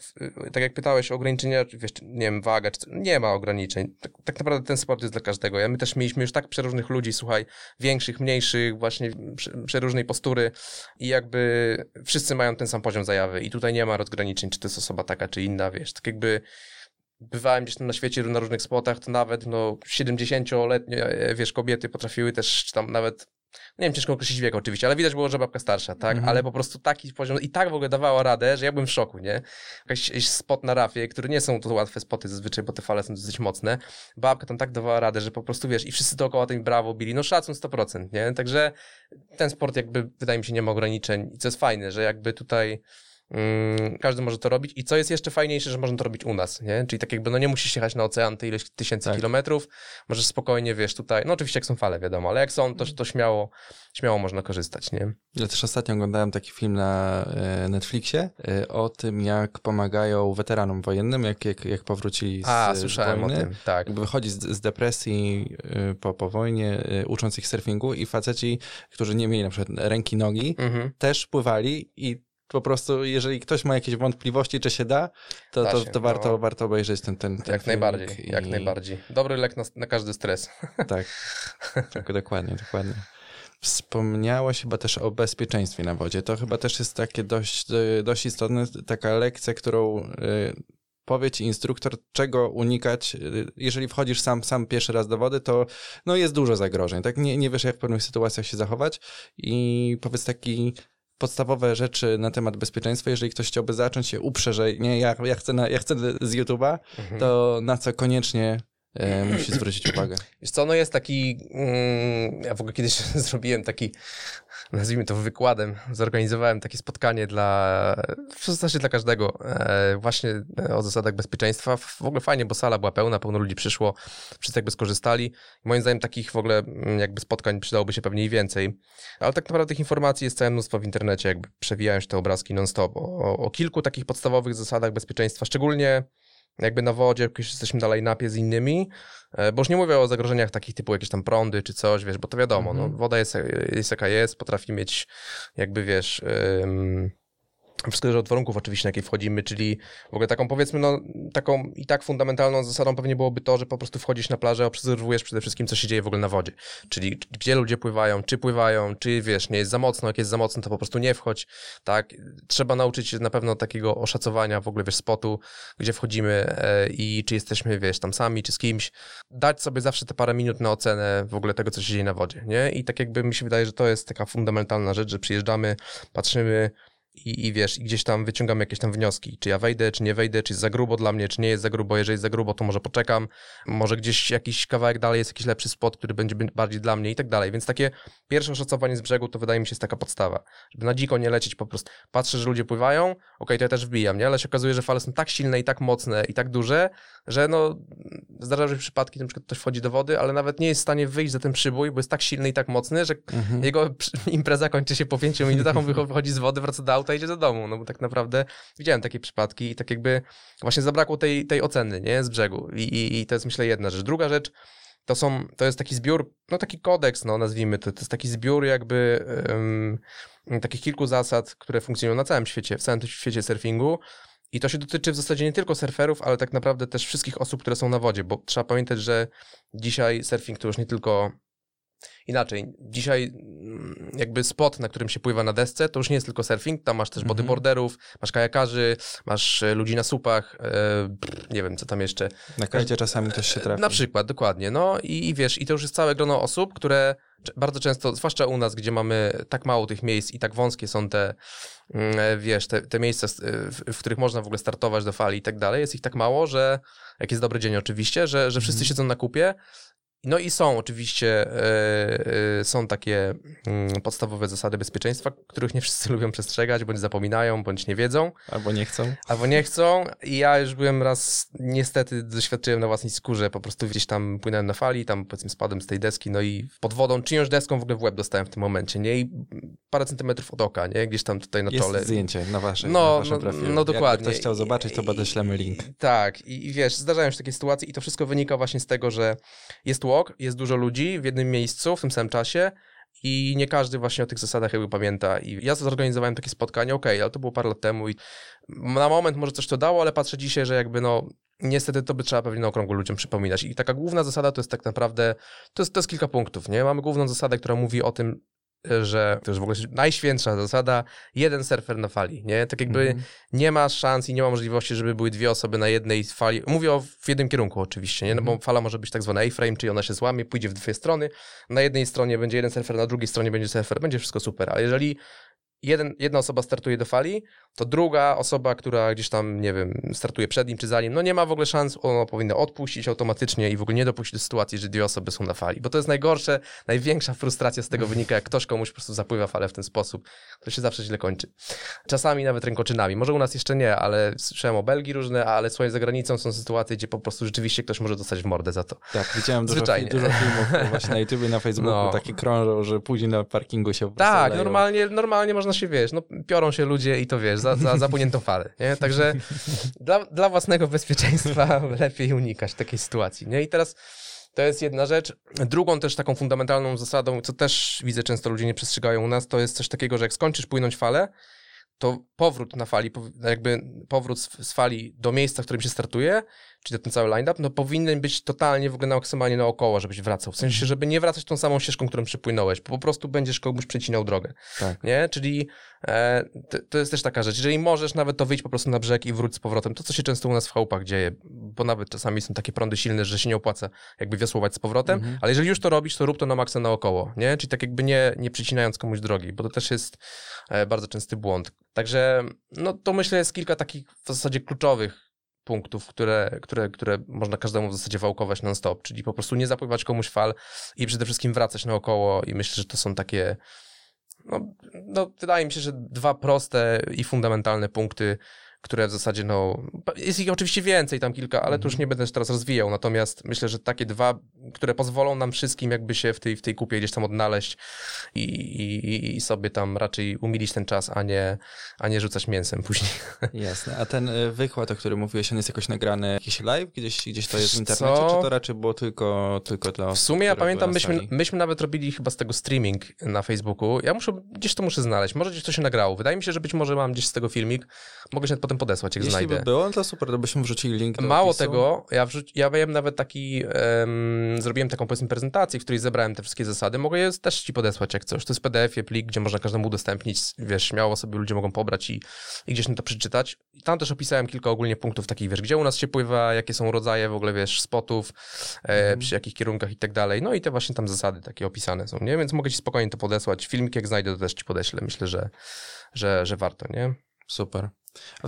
tak jak pytałeś o ograniczenia, wiesz, nie wiem, waga, czy, nie ma ograniczeń. Tak, tak naprawdę ten sport jest dla każdego. Ja, my też mieliśmy już tak przeróżnych ludzi, słuchaj, większych, mniejszych, właśnie prze- przeróżnej postury i jakby wszyscy mają ten sam poziom zajawy i tutaj nie ma rozgraniczeń, czy to jest osoba taka, czy inna, wiesz, tak jakby bywałem gdzieś tam na świecie na różnych spotach, to nawet no 70-letnie, e, wiesz, kobiety potrafiły też, czy tam nawet nie wiem, ciężko określić wiek oczywiście, ale widać było, że babka starsza, tak? Mhm. Ale po prostu taki poziom i tak w ogóle dawała radę, że ja byłem w szoku, nie? Jakiś spot na rafie, które nie są to łatwe spoty zazwyczaj, bo te fale są dosyć mocne. Babka tam tak dawała radę, że po prostu, wiesz, i wszyscy dookoła tym brawo bili, no szacun 100%, nie? Także ten sport jakby, wydaje mi się, nie ma ograniczeń i co jest fajne, że jakby tutaj każdy może to robić i co jest jeszcze fajniejsze, że można to robić u nas, nie? Czyli tak jakby, no nie musisz jechać na ocean te ileś tysięcy Tak. kilometrów, możesz spokojnie, wiesz, tutaj, no oczywiście jak są fale, wiadomo, ale jak są, to, to śmiało, śmiało można korzystać, nie? Ja też ostatnio oglądałem taki film na e, Netflixie e, o tym, jak pomagają weteranom wojennym, jak, jak, jak powrócili z, A, słyszałem wojny. o tym, tak. jakby wychodzi z, z depresji y, po, po wojnie, ucząc ich surfingu i faceci, którzy nie mieli na przykład ręki, nogi, Mhm. też pływali i po prostu, jeżeli ktoś ma jakieś wątpliwości, czy się da, to, Da to, się, to warto, no. warto obejrzeć ten, ten, ten Jak najbardziej, jak i- najbardziej. Dobry lek na, na każdy stres. Tak, tak, dokładnie, dokładnie. Wspomniałeś chyba też o bezpieczeństwie na wodzie. To chyba też jest takie dość, dość istotne, taka lekcja, którą y, powie ci instruktor, czego unikać. Y, Jeżeli wchodzisz sam, sam pierwszy raz do wody, to no, jest dużo zagrożeń. Tak? Nie, nie wiesz, jak w pewnych sytuacjach się zachować. I powiedz taki podstawowe rzeczy na temat bezpieczeństwa, jeżeli ktoś chciałby zacząć się uprze, że nie, ja, ja, chcę, na, ja chcę z YouTube'a, Mhm. to na co koniecznie e, musi zwrócić uwagę. Wiesz co, no jest taki, mm, ja w ogóle kiedyś zrobiłem taki, nazwijmy to wykładem, zorganizowałem takie spotkanie dla, w zasadzie dla każdego, e, właśnie e, o zasadach bezpieczeństwa. W ogóle fajnie, bo sala była pełna, pełno ludzi przyszło, wszyscy jakby skorzystali. Moim zdaniem takich w ogóle mm, jakby spotkań przydałoby się pewnie i więcej. Ale tak naprawdę tych informacji jest całe mnóstwo w internecie, jakby przewijają się te obrazki non-stop o, o kilku takich podstawowych zasadach bezpieczeństwa, szczególnie jakby na wodzie, jak już jesteśmy dalej napie z innymi, E, Bo już nie mówię o zagrożeniach takich typu jakieś tam prądy czy coś, wiesz, bo to wiadomo, Mhm. no, woda jest, jest jaka jest, potrafi mieć jakby, wiesz, ym, wszystko zależy od warunków oczywiście, na jakie wchodzimy, czyli w ogóle taką powiedzmy, no taką i tak fundamentalną zasadą pewnie byłoby to, że po prostu wchodzisz na plażę, obserwujesz przede wszystkim, co się dzieje w ogóle na wodzie, czyli gdzie ludzie pływają, czy pływają, czy wiesz, nie jest za mocno, jak jest za mocno, to po prostu nie wchodź, tak, trzeba nauczyć się na pewno takiego oszacowania w ogóle, wiesz, spotu, gdzie wchodzimy e, i czy jesteśmy, wiesz, tam sami, czy z kimś, dać sobie zawsze te parę minut na ocenę w ogóle tego, co się dzieje na wodzie, nie? I tak jakby mi się wydaje, że to jest taka fundamentalna rzecz, że przyjeżdżamy, patrzymy i, i wiesz, i gdzieś tam wyciągamy jakieś tam wnioski, czy ja wejdę, czy nie wejdę, czy jest za grubo dla mnie, czy nie jest za grubo, jeżeli jest za grubo, to może poczekam, może gdzieś jakiś kawałek dalej jest jakiś lepszy spot, który będzie bardziej dla mnie i tak dalej, więc takie pierwsze oszacowanie z brzegu to wydaje mi się jest taka podstawa, żeby na dziko nie lecieć po prostu, patrzę, że ludzie pływają, okej, to ja też wbijam, nie, ale się okazuje, że fale są tak silne i tak mocne i tak duże, że no, zdarzają się przypadki, na przykład ktoś wchodzi do wody, ale nawet nie jest w stanie wyjść za ten przybój, bo jest tak silny i tak mocny, że Mhm. jego impreza kończy się po pięciu minutach, on wycho- wychodzi z wody, wraca do auta idzie do domu, no bo tak naprawdę widziałem takie przypadki i tak jakby właśnie zabrakło tej, tej oceny, nie, z brzegu I, i, i to jest myślę jedna rzecz. Druga rzecz, to są, to jest taki zbiór, no taki kodeks, no nazwijmy to, to jest taki zbiór jakby um, takich kilku zasad, które funkcjonują na całym świecie, w całym świecie surfingu i to się dotyczy w zasadzie nie tylko surferów, ale tak naprawdę też wszystkich osób, które są na wodzie, bo trzeba pamiętać, że dzisiaj surfing to już nie tylko Inaczej, dzisiaj mm, jakby spot, na którym się pływa na desce, to już nie jest tylko surfing, tam masz też Mhm. bodyboarderów, masz kajakarzy, masz e, ludzi na supach, e, nie wiem co tam jeszcze. Na kajcie czasami też się trafi. Na przykład, dokładnie. No i, i wiesz, i to już jest całe grono osób, które bardzo często, zwłaszcza u nas, gdzie mamy tak mało tych miejsc i tak wąskie są te, mm, e, wiesz, te, te miejsca, e, w, w których można w ogóle startować do fali i tak dalej, jest ich tak mało, że, jak jest dobry dzień oczywiście, że, że wszyscy Mhm. siedzą na kupie, no i są oczywiście, e, e, są takie mm, podstawowe zasady bezpieczeństwa, których nie wszyscy lubią przestrzegać, bądź zapominają, bądź nie wiedzą, Albo nie chcą. albo nie chcą. I ja już byłem raz, niestety doświadczyłem na własnej skórze, po prostu gdzieś tam płynąłem na fali, tam powiedzmy spadłem z tej deski, no i pod wodą, czyjąś deską w ogóle w łeb dostałem w tym momencie, nie? I parę centymetrów od oka, nie? Gdzieś tam tutaj na Jest czole. zdjęcie na, waszej, No, na waszym no, profilu. no dokładnie. Jakby ktoś chciał zobaczyć, to podeślemy link. I- Tak, i, i wiesz, zdarzają się takie sytuacje i to wszystko wynika właśnie z tego, że jest walk, jest dużo ludzi w jednym miejscu w tym samym czasie i nie każdy właśnie o tych zasadach jakby pamięta. I ja zorganizowałem takie spotkanie, okej, ale to było parę lat temu i na moment może coś to dało, ale patrzę dzisiaj, że jakby no niestety to by trzeba pewnie na okrągło ludziom przypominać. I taka główna zasada to jest tak naprawdę, to jest, to jest kilka punktów, nie? Mamy główną zasadę, która mówi o tym, że to jest w ogóle najświętsza zasada, jeden surfer na fali, nie? Tak jakby Mhm. nie ma szans i nie ma możliwości, żeby były dwie osoby na jednej fali. Mówię o w jednym kierunku oczywiście, nie? No bo Mhm. fala może być tak zwana A-frame, czyli ona się złamie, pójdzie w dwie strony. Na jednej stronie będzie jeden surfer, na drugiej stronie będzie surfer, będzie wszystko super. Ale jeżeli jeden, jedna osoba startuje do fali, to druga osoba, która gdzieś tam, nie wiem, startuje przed nim czy za nim, no nie ma w ogóle szans, ona powinna odpuścić automatycznie i w ogóle nie dopuścić do sytuacji, że dwie osoby są na fali. Bo to jest najgorsze, największa frustracja z tego wynika, jak ktoś komuś po prostu zapływa falę w ten sposób. To się zawsze źle kończy. Czasami nawet rękoczynami. Może u nas jeszcze nie, ale słyszałem o Belgii różne, ale słuchaj, za granicą są sytuacje, gdzie po prostu rzeczywiście ktoś może dostać w mordę za to. Tak, widziałem dużo, Zwyczajnie. dużo filmów właśnie na YouTubie, na Facebooku, No. takie krążą, że później na parkingu się po Tak, leją. normalnie, normalnie można się, wiesz, no piorą się ludzie i to wiesz, za, za zapłyniętą falę, nie? Także dla, dla własnego bezpieczeństwa lepiej unikać takiej sytuacji, nie? I teraz to jest jedna rzecz. Drugą też taką fundamentalną zasadą, co też widzę często ludzie nie przestrzegają u nas, to jest coś takiego, że jak skończysz płynąć falę, to powrót na fali, jakby powrót z fali do miejsca, w którym się startuje, czyli ten cały line-up, no powinien być totalnie w ogóle na maksymalnie naokoło, żebyś wracał. W sensie, żeby nie wracać tą samą ścieżką, którą przypłynąłeś, po prostu będziesz komuś przecinał drogę. Tak. Nie? Czyli e, to, to jest też taka rzecz. Jeżeli możesz nawet to wyjść po prostu na brzeg i wróć z powrotem, to co się często u nas w chałupach dzieje, bo nawet czasami są takie prądy silne, że się nie opłaca jakby wiosłować z powrotem, Mhm. ale jeżeli już to robisz, to rób to na maksa naokoło, nie? Czyli tak jakby nie, nie przycinając komuś drogi, bo to też jest e, bardzo częsty błąd. Także no to myślę jest kilka takich w zasadzie kluczowych punktów, które, które, które można każdemu w zasadzie wałkować non-stop, czyli po prostu nie zapływać komuś fal i przede wszystkim wracać naokoło i myślę, że to są takie no, no wydaje mi się, że dwa proste i fundamentalne punkty, które w zasadzie, no, jest ich oczywiście więcej, tam kilka, ale to już nie będę teraz rozwijał, natomiast myślę, że takie dwa, które pozwolą nam wszystkim jakby się w tej, w tej kupie gdzieś tam odnaleźć i, i, i sobie tam raczej umilić ten czas, a nie, a nie rzucać mięsem później. Jasne. A ten y, wykład, o którym mówiłeś, on jest jakoś nagrany jakiś live? Gdzieś, gdzieś to jest w internecie, co? czy to raczej było tylko, tylko dla W osób, sumie ja pamiętam, myśmy, myśmy nawet robili chyba z tego streaming na Facebooku. Ja muszę, gdzieś to muszę znaleźć. Może gdzieś to się nagrało. Wydaje mi się, że być może mam gdzieś z tego filmik. Mogę się potem podesłać, jak Jeśli znajdę. by było, to super, to byśmy wrzucili link do Mało opisu. tego, ja, wrzuci, ja miałem nawet taki, em, zrobiłem taką powiedzmy prezentację, w której zebrałem te wszystkie zasady. Mogę je też ci podesłać jak coś. To jest PDF-ie, plik, gdzie można każdemu udostępnić, wiesz, śmiało sobie ludzie mogą pobrać i, i gdzieś na to przeczytać. I tam też opisałem kilka ogólnie punktów takich, wiesz, gdzie u nas się pływa, jakie są rodzaje w ogóle, wiesz, spotów, e, przy jakich kierunkach i tak dalej. No i te właśnie tam zasady takie opisane są, nie? Więc mogę ci spokojnie to podesłać. Filmik jak znajdę, to też ci podeślę. Myślę, że, że, że warto, nie? Super.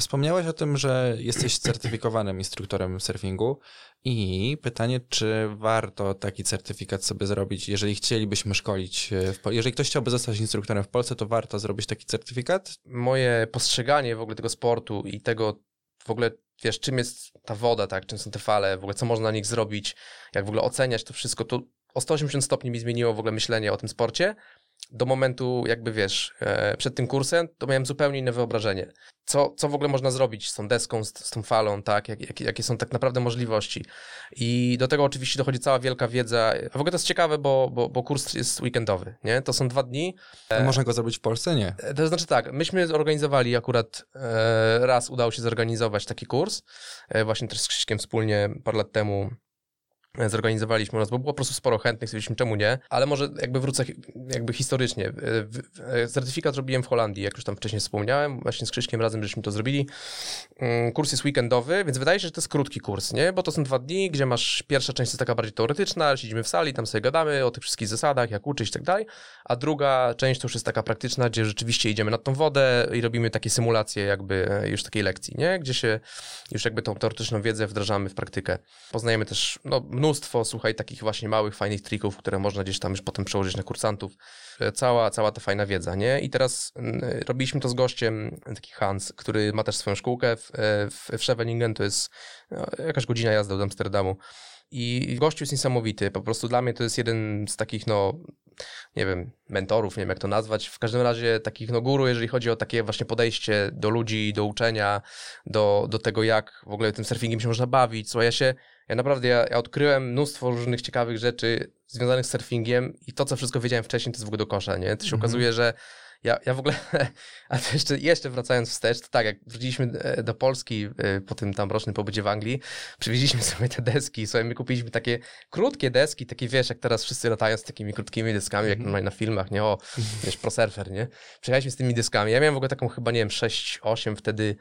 Wspomniałeś o tym, że jesteś certyfikowanym instruktorem surfingu i pytanie, czy warto taki certyfikat sobie zrobić, jeżeli chcielibyśmy szkolić, e, w jeżeli ktoś chciałby zostać instruktorem w Polsce, to warto zrobić taki certyfikat? moje postrzeganie w ogóle tego sportu i tego w ogóle, wiesz, czym jest ta woda, tak, czym są te fale, w ogóle co można na nich zrobić, jak w ogóle oceniać to wszystko, to o 180 stopni mi zmieniło w ogóle myślenie o tym sporcie. Do momentu, jakby wiesz, e, przed tym kursem, to miałem zupełnie inne wyobrażenie. Co, co w ogóle można zrobić z tą deską, z, z tą falą, tak? Jak, jak, jakie są tak naprawdę możliwości. I do tego oczywiście dochodzi cała wielka wiedza. A w ogóle to jest ciekawe, bo, bo, bo kurs jest weekendowy, nie? To są dwa dni. A Można go zrobić w Polsce? Nie. E, To znaczy tak, myśmy zorganizowali akurat e, raz udało się zorganizować taki kurs, e, właśnie też z Krzyśkiem wspólnie parę lat temu e, zorganizowaliśmy u nas, bo było po prostu sporo chętnych, stwierdziliśmy czemu nie, ale może jakby wrócę jakby historycznie. E, e, Certyfikat robiłem w Holandii, jak już tam wcześniej wspomniałem, właśnie z Krzyśkiem razem żeśmy to zrobili. Mm, Kurs jest weekendowy, więc wydaje się, że to jest krótki kurs, nie? Bo to są dwa dni, gdzie masz, pierwsza część jest taka bardziej teoretyczna, siedzimy w sali, tam sobie gadamy o tych wszystkich zasadach, jak uczyć i tak dalej, a druga część to już jest taka praktyczna, gdzie rzeczywiście idziemy nad tą wodę i robimy takie symulacje jakby e, już takiej lekcji, nie? Gdzie się już jakby tą teoretyczną wiedzę wdrażamy w praktykę. Poznajemy też no, mnóstwo, słuchaj, takich właśnie małych, fajnych trików, które można gdzieś tam już potem przełożyć na kursantów. E, Cała, cała ta fajna wiedza, nie? I teraz robiliśmy to z gościem, taki Hans, który ma też swoją szkółkę w, e, w, w Scheveningen, to jest no, jakaś godzina jazdy od Amsterdamu. I gościu jest niesamowity. Po prostu dla mnie to jest jeden z takich, no, nie wiem, mentorów, nie wiem jak to nazwać. W każdym razie takich, no, guru, jeżeli chodzi o takie właśnie podejście do ludzi, do uczenia, do, do tego, jak w ogóle tym surfingiem się można bawić. Słuchaj, ja się, ja naprawdę, ja, ja odkryłem mnóstwo różnych ciekawych rzeczy związanych z surfingiem i to, co wszystko wiedziałem wcześniej, to jest w ogóle do kosza, nie? To się Mhm. okazuje, że ja, ja w ogóle, a to jeszcze, jeszcze wracając wstecz, to tak, jak wróciliśmy e, do Polski e, po tym tam rocznym pobycie w Anglii, przywieźliśmy sobie te deski, sobie my kupiliśmy takie krótkie deski, takie wiesz, jak teraz wszyscy latają z takimi krótkimi deskami, jak normalnie na filmach, nie? O, wiesz, prosurfer, nie? Przyjechaliśmy z tymi deskami, ja miałem w ogóle taką chyba, nie wiem, 6-8 wtedy,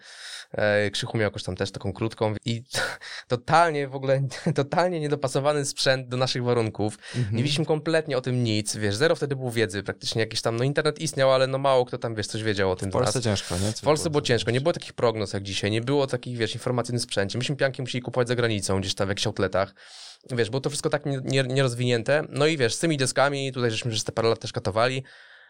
e, Krzychu miał jakoś tam też taką krótką i totalnie w ogóle, totalnie niedopasowany sprzęt do naszych warunków, Mhm. nie wiedzieliśmy kompletnie o tym nic, wiesz, zero wtedy było wiedzy, praktycznie jakiś tam, no internet istniał, ale no mało kto tam, wiesz, coś wiedział o tym W. Polsce ciężko, nie? W Polsce było ciężko, nie było takich prognoz jak dzisiaj, nie było takich, wiesz, informacji o sprzęcie. Myśmy pianki musieli kupować za granicą, gdzieś tam w jakichś outletach. Wiesz, było to wszystko tak nie- nie- nierozwinięte. No i wiesz, z tymi deskami, tutaj żeśmy przez te parę lat też katowali.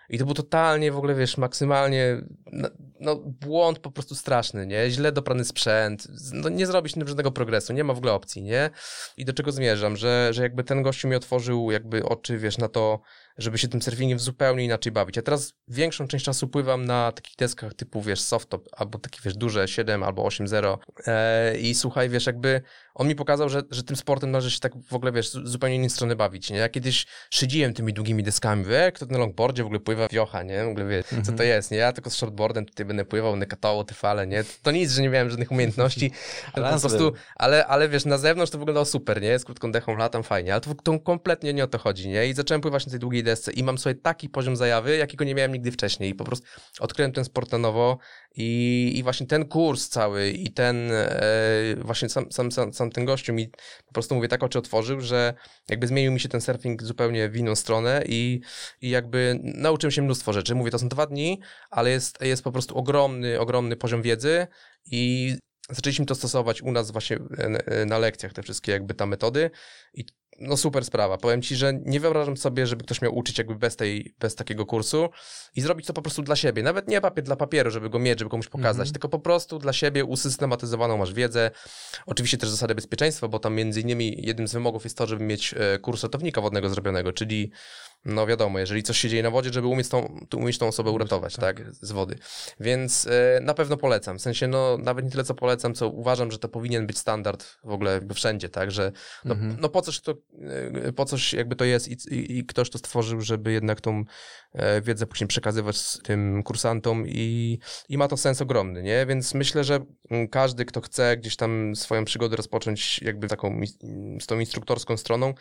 I to był totalnie w ogóle, wiesz, maksymalnie, no, no błąd po prostu straszny, nie? Źle doprany sprzęt, no, nie zrobić tym żadnego progresu, nie ma w ogóle opcji, nie? I do czego zmierzam, że, że jakby ten gościu mi otworzył jakby oczy, wiesz, na to, żeby się tym surfingiem zupełnie inaczej bawić. Ja teraz większą część czasu pływam na takich deskach typu, wiesz, softtop, albo takie, wiesz, duże 7 albo 8.0 e, i słuchaj, wiesz, jakby on mi pokazał, że, że tym sportem należy się tak w ogóle, wiesz, zupełnie innej strony bawić, nie? Ja kiedyś szydziłem tymi długimi deskami, wie, kto na longboardzie w ogóle pływa wiocha, nie? W ogóle wie, co to jest, nie? Ja tylko z shortboardem tutaj będę pływał, będę katało te fale, nie? To nic, że nie miałem żadnych umiejętności, ale po prostu, ale, ale wiesz, na zewnątrz to wyglądało super, nie? Z krótką dechą latam fajnie, ale to, to kompletnie nie o to chodzi, nie? I zacząłem pływać na tej długiej desce i mam sobie taki poziom zajawy, jakiego nie miałem nigdy wcześniej i po prostu odkryłem ten sport na nowo i, i właśnie ten kurs cały i ten e, właśnie sam, sam, sam, sam ten gościu mi po prostu mówię tak oczy otworzył, że jakby zmienił mi się ten surfing zupełnie w inną stronę i, i jakby nauczyłem się mnóstwo rzeczy. Mówię, to są dwa dni, ale jest, jest po prostu ogromny, ogromny poziom wiedzy i zaczęliśmy to stosować u nas właśnie e, na lekcjach, te wszystkie jakby tam metody i no super sprawa. Powiem ci, że nie wyobrażam sobie, żeby ktoś miał uczyć jakby bez, tej, bez takiego kursu i zrobić to po prostu dla siebie. Nawet nie papier dla papieru, żeby go mieć, żeby komuś pokazać, Mhm. tylko po prostu dla siebie usystematyzowaną masz wiedzę. Oczywiście też zasady bezpieczeństwa, bo tam między innymi jednym z wymogów jest to, żeby mieć e, kurs ratownika wodnego zrobionego, czyli no wiadomo, jeżeli coś się dzieje na wodzie, żeby umieć tą, umieć tą osobę uratować, tak, z wody. Więc e, na pewno polecam. W sensie, no nawet nie tyle co polecam, co uważam, że to powinien być standard w ogóle jakby wszędzie, tak, że no, Mhm. no po coś to, e, po coś jakby to jest i, i, i ktoś to stworzył, żeby jednak tą e, wiedzę później przekazywać tym kursantom i, i ma to sens ogromny, nie? Więc myślę, że mm, każdy, kto chce gdzieś tam swoją przygodę rozpocząć jakby taką z tą instruktorską stroną,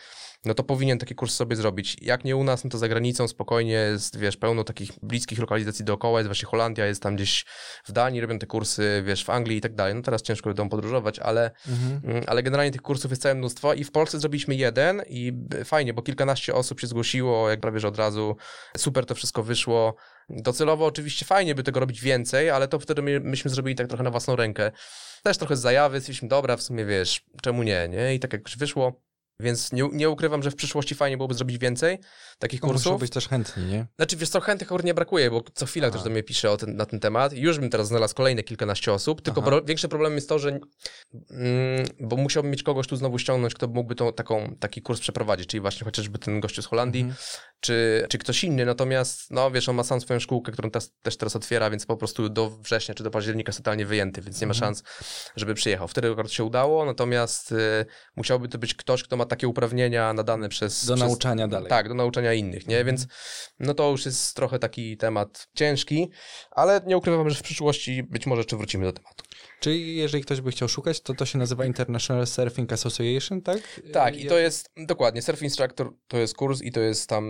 no to powinien taki kurs sobie zrobić. Jak nie u nas, no to za granicą spokojnie jest, wiesz, pełno takich bliskich lokalizacji dookoła, jest właśnie Holandia, jest tam gdzieś w Danii, robią te kursy, wiesz, w Anglii i tak dalej. No teraz ciężko wiadomo podróżować, ale, Mhm. mm, ale generalnie tych kursów jest całe mnóstwo i w Polsce zrobiliśmy jeden i fajnie, bo kilkanaście osób się zgłosiło, jak prawie że od razu, super to wszystko wyszło. Docelowo oczywiście fajnie by tego robić więcej, ale to wtedy my, myśmy zrobili tak trochę na własną rękę. Też trochę z zajawy, stwierdziliśmy, dobra, w sumie wiesz, czemu nie, nie? I tak jakoś wyszło. Więc nie, nie ukrywam, że w przyszłości fajnie byłoby zrobić więcej takich No, muszą kursów. być też chętni, nie? Znaczy, wiesz co, chętnych akurat nie brakuje, bo co chwila Aha. ktoś do mnie pisze ten, na ten temat. Już bym teraz znalazł kolejne kilkanaście osób, tylko pro, większy problem jest to, że mm, bo musiałbym mieć kogoś tu znowu ściągnąć, kto mógłby tą, taką, taki kurs przeprowadzić, czyli właśnie chociażby ten gościu z Holandii, Mhm. czy, czy ktoś inny, natomiast, no wiesz, on ma sam swoją szkółkę, którą też, też teraz otwiera, więc po prostu do września czy do października jest totalnie wyjęty, więc nie ma Mhm. szans, żeby przyjechał. Wtedy akurat się udało, natomiast y, musiałby to być ktoś, kto ma takie uprawnienia nadane przez... Do przez, nauczania dalej. Tak, do nauczania innych, nie? Więc no to już jest trochę taki temat ciężki, ale nie ukrywam, że w przyszłości być może jeszcze wrócimy do tematu. Czyli jeżeli ktoś by chciał szukać, to to się nazywa International Surfing Association, tak? Tak, i to jest dokładnie. Surf Instructor to jest kurs i to jest tam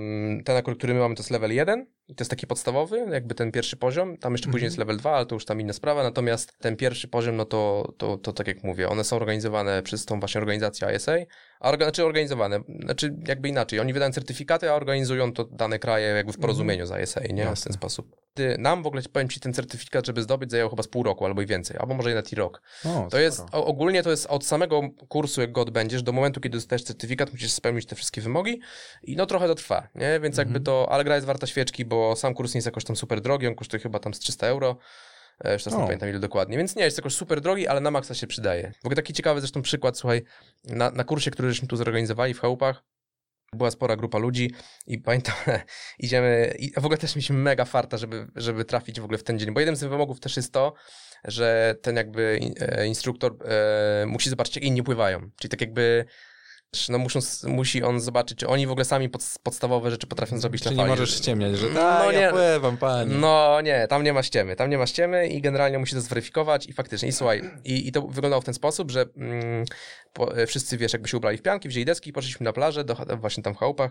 ten akurat, który my mamy, to jest level 1. I to jest taki podstawowy, jakby ten pierwszy poziom. Tam jeszcze później Mhm. jest level 2, ale to już tam inna sprawa. Natomiast ten pierwszy poziom, no to, to, to tak jak mówię, one są organizowane przez tą właśnie organizację ISA. A orga, znaczy organizowane, znaczy jakby inaczej. Oni wydają certyfikaty, a organizują to dane kraje jakby w porozumieniu z ISA, nie? W Jasne. ten sposób. Ty, nam w ogóle, powiem Ci, ten certyfikat, żeby zdobyć, zajęło chyba z pół roku albo i więcej, albo może nawet i rok. O, To jest, sporo. o, ogólnie to jest od samego kursu, jak go odbędziesz, do momentu, kiedy dostajesz certyfikat, musisz spełnić te wszystkie wymogi i no trochę to trwa, nie? Więc jakby Mhm. to, ale gra jest warta świeczki, bo sam kurs nie jest jakoś tam super drogi, on kosztuje chyba tam z 300 euro, już teraz nie O. pamiętam ile dokładnie, więc nie jest jakoś super drogi, ale na maksa się przydaje. W ogóle taki ciekawy zresztą przykład, słuchaj, na, na kursie, który żeśmy tu zorganizowali w Chałupach, była spora grupa ludzi i pamiętam, idziemy, i w ogóle też mieliśmy mega farta, żeby, żeby trafić w ogóle w ten dzień, bo jednym z wymogów też jest to, że ten jakby e, instruktor e, musi zobaczyć, jak inni pływają, czyli tak jakby no muszą, musi on zobaczyć, czy oni w ogóle sami pod, podstawowe rzeczy potrafią zrobić Czyli na nie fali. możesz ściemniać, że No tak, nie. ja pływam, panie. No nie, tam nie ma ściemy, tam nie ma ściemy i generalnie musi to zweryfikować i faktycznie, i słuchaj, i, i to wyglądało w ten sposób, że mm, po, e, wszyscy, wiesz, jakby się ubrali w pianki, wzięli deski i poszliśmy na plażę, do, właśnie tam w chałupach.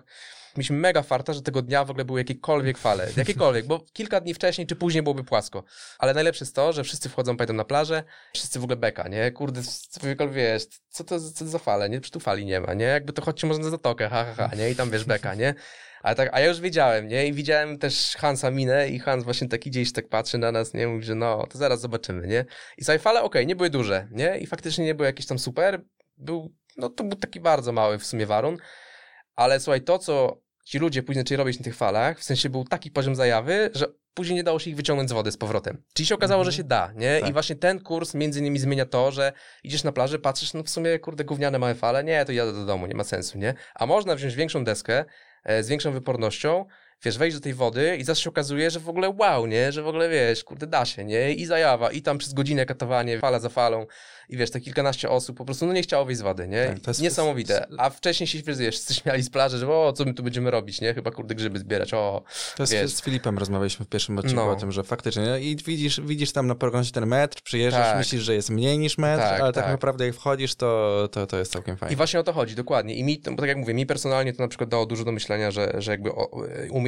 Mieliśmy mega farta, że tego dnia w ogóle były jakiekolwiek fale, jakiekolwiek, bo kilka dni wcześniej czy później byłoby płasko. Ale najlepsze jest to, że wszyscy wchodzą, pamiętam, na plażę, wszyscy w ogóle beka, nie? Kurde, cokolwiek wiesz, co to, co to za fale, nie? Przy tu fali nie ma, nie? Jakby to chodźcie może na zatokę, ha, ha, ha, nie? I tam wiesz, beka, nie? A, tak, a ja już wiedziałem, nie? I widziałem też Hansa minę i Hans właśnie taki gdzieś tak patrzy na nas, nie? Mówi, że no, to zaraz zobaczymy, nie? I sobie fale, okej, nie były duże, nie? I faktycznie nie były jakieś tam super. Był, no to był taki bardzo mały w sumie warun. Ale słuchaj, to co ci ludzie później zaczęli robić na tych falach, w sensie był taki poziom zajawy, że później nie dało się ich wyciągnąć z wody z powrotem. Czyli się okazało, że się da, nie? Tak. I właśnie ten kurs między innymi zmienia to, że idziesz na plaży, patrzysz, no w sumie, kurde, gówniane małe fale, nie, to jadę do domu, nie ma sensu, nie? A można wziąć większą deskę, e, z większą wypornością, wiesz, wejść do tej wody i zaraz się okazuje, że w ogóle wow, nie? Że w ogóle, wiesz, kurde, da się, nie? I zajawa, i tam przez godzinę katowanie, fala za falą i wiesz, te kilkanaście osób po prostu, no nie chciało wyjść z wody, nie? Tak, to jest- Niesamowite. A wcześniej się, wiesz, wszyscy śmiali z plaży, że o, co my tu będziemy robić, nie? Chyba, kurde, grzyby zbierać, o. To jest, Wiesz. z Filipem rozmawialiśmy w pierwszym odcinku No. o tym, że faktycznie no i widzisz, widzisz tam na prognozie ten metr, przyjeżdżasz, Tak. myślisz, że jest mniej niż metr, Tak, ale tak, tak. naprawdę jak wchodzisz, to, to, to jest całkiem I fajnie. właśnie o to chodzi, dokładnie. I mi, bo tak jak mówię, mi personalnie to na przykład dało dużo do myślenia, że, że jakby o,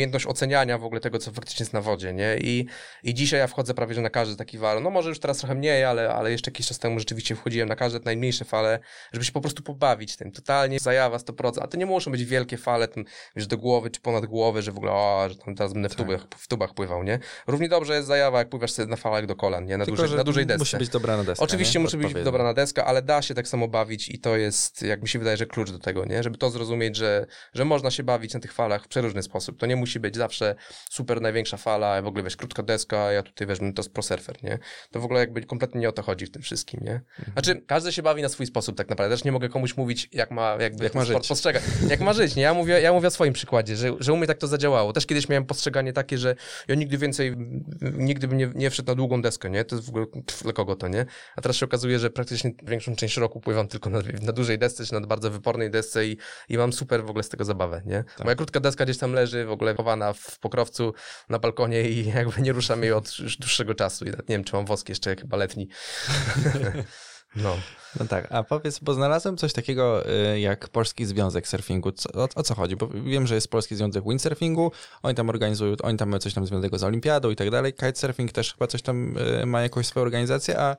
umiejętność oceniania w ogóle tego, co faktycznie jest na wodzie, nie? I, I dzisiaj ja wchodzę prawie, że na każdy taki walon. No może już teraz trochę mniej, ale, ale jeszcze jakiś czas temu rzeczywiście wchodziłem na każde najmniejsze fale, żeby się po prostu pobawić tym. Totalnie zajawa 100%. A to nie muszą być wielkie fale, tam, wiesz, do głowy czy ponad głowę, że w ogóle, o, że tam teraz będę w, Tak. tubach, w tubach pływał, nie? Równie dobrze jest zajawa, jak pływasz sobie na falach do kolan, nie? Na, Tylko, dużej, że na dużej desce. musi być dobra na deskę. Oczywiście nie? musi być dobra na deska, ale da się tak samo bawić i to jest, jak mi się wydaje, że klucz do tego, nie? Żeby to zrozumieć, że, że można się bawić na tych falach w przeróżny sposób. To nie musi być zawsze super największa fala, w ogóle wiesz, krótka deska, ja tutaj weźmy to z pro surfer, nie? To w ogóle jakby kompletnie nie o to chodzi w tym wszystkim, nie? Mhm. Znaczy, każdy się bawi na swój sposób tak naprawdę. Też nie mogę komuś mówić, jak ma jakby Jak ma sport żyć. Jak ma żyć, nie? Ja mówię, ja mówię o swoim przykładzie, że, że u mnie tak to zadziałało. Też kiedyś miałem postrzeganie takie, że ja nigdy więcej, nigdy bym nie, nie wszedł na długą deskę, nie? To jest w ogóle pff, dla kogo to, nie? A teraz się okazuje, że praktycznie większą część roku pływam tylko na, na dużej desce, czy na bardzo wypornej desce i, i mam super w ogóle z tego zabawę, nie? Moja krótka deska gdzieś tam leży, w ogóle w pokrowcu na balkonie i jakby nie ruszam jej od już dłuższego czasu. Nie wiem, czy mam wosk jeszcze chyba letni. no. No tak, a powiedz, bo znalazłem coś takiego y, jak Polski Związek Surfingu. Co, o, o co chodzi? Bo wiem, że jest Polski Związek Windsurfingu, oni tam organizują, oni tam mają coś tam związanego z olimpiadą i tak dalej. Kitesurfing też chyba coś tam y, ma jakąś swoją organizację, a,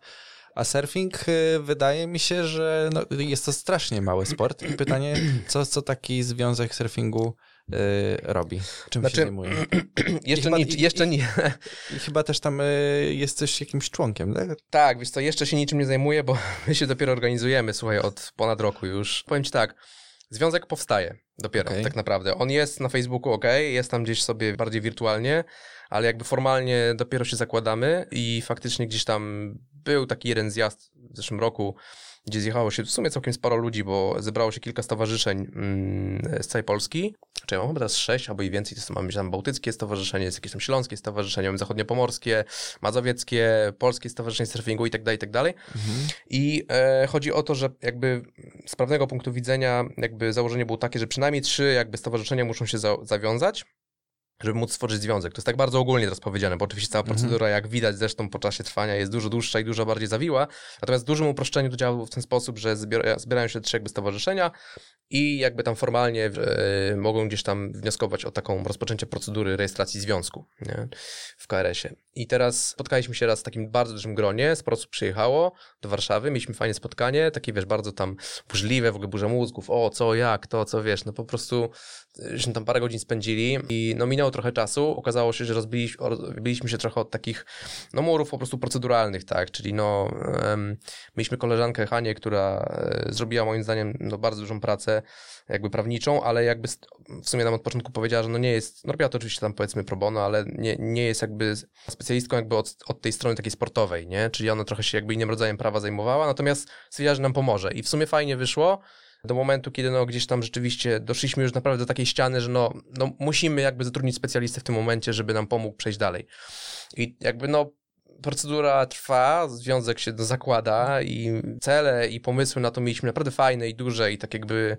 a surfing y, wydaje mi się, że no, jest to strasznie mały sport. I pytanie, co, co taki Związek Surfingu y, robi? Czym Znaczy- się zajmuje? Jeszcze, chyba- nie, i- jeszcze nie. I chyba też tam y, jesteś jakimś członkiem, tak? Tak, wiesz co, jeszcze się niczym nie zajmuję, bo my się dopiero organizujemy, słuchaj, od ponad roku już. Powiem ci tak, związek powstaje dopiero, Okej. tak naprawdę. On jest na Facebooku, ok, jest tam gdzieś sobie bardziej wirtualnie, ale jakby formalnie dopiero się zakładamy i faktycznie gdzieś tam był taki jeden zjazd w zeszłym roku, gdzie zjechało się w sumie całkiem sporo ludzi, bo zebrało się kilka stowarzyszeń mm, z całej Polski. Czy mam chyba teraz sześć albo i więcej, to mamy tam bałtyckie stowarzyszenie, jest jakieś tam śląskie stowarzyszenie, mamy zachodniopomorskie, mazowieckie, polskie stowarzyszenie surfingu i tak dalej, i tak dalej. I e, chodzi o to, że jakby z prawnego punktu widzenia jakby założenie było takie, że przynajmniej trzy jakby stowarzyszenia muszą się za, zawiązać, żeby móc stworzyć związek. To jest tak bardzo ogólnie teraz powiedziane, bo oczywiście cała procedura, jak widać zresztą po czasie trwania, jest dużo dłuższa i dużo bardziej zawiła. Natomiast w dużym uproszczeniu to działa w ten sposób, że zbiera, zbierają się trzy jakby stowarzyszenia i jakby tam formalnie e, mogą gdzieś tam wnioskować o taką rozpoczęcie procedury rejestracji związku nie? w KRS-ie. I teraz spotkaliśmy się raz w takim bardzo dużym gronie, sporo osób przyjechało do Warszawy, mieliśmy fajne spotkanie, takie wiesz, bardzo tam burzliwe, w ogóle burza mózgów, o co, jak, to, co, wiesz, no po prostu żeśmy tam parę godzin spędzili i no minęło trochę czasu, okazało się, że rozbiliśmy, się trochę od takich no murów po prostu proceduralnych, tak, czyli no em, mieliśmy koleżankę Hanię, która e, zrobiła moim zdaniem no, bardzo dużą pracę jakby prawniczą, ale jakby w sumie nam od początku powiedziała, że no nie jest, no robiła to oczywiście tam powiedzmy pro bono, ale nie, nie jest jakby specjalistką jakby od, od tej strony takiej sportowej, nie, czyli ona trochę się jakby innym rodzajem prawa zajmowała, natomiast stwierdziła, że nam pomoże i w sumie fajnie wyszło, do momentu, kiedy no gdzieś tam rzeczywiście doszliśmy już naprawdę do takiej ściany, że no, no musimy jakby zatrudnić specjalistę w tym momencie, żeby nam pomógł przejść dalej. I jakby no procedura trwa, związek się zakłada i cele i pomysły na to mieliśmy naprawdę fajne i duże i tak jakby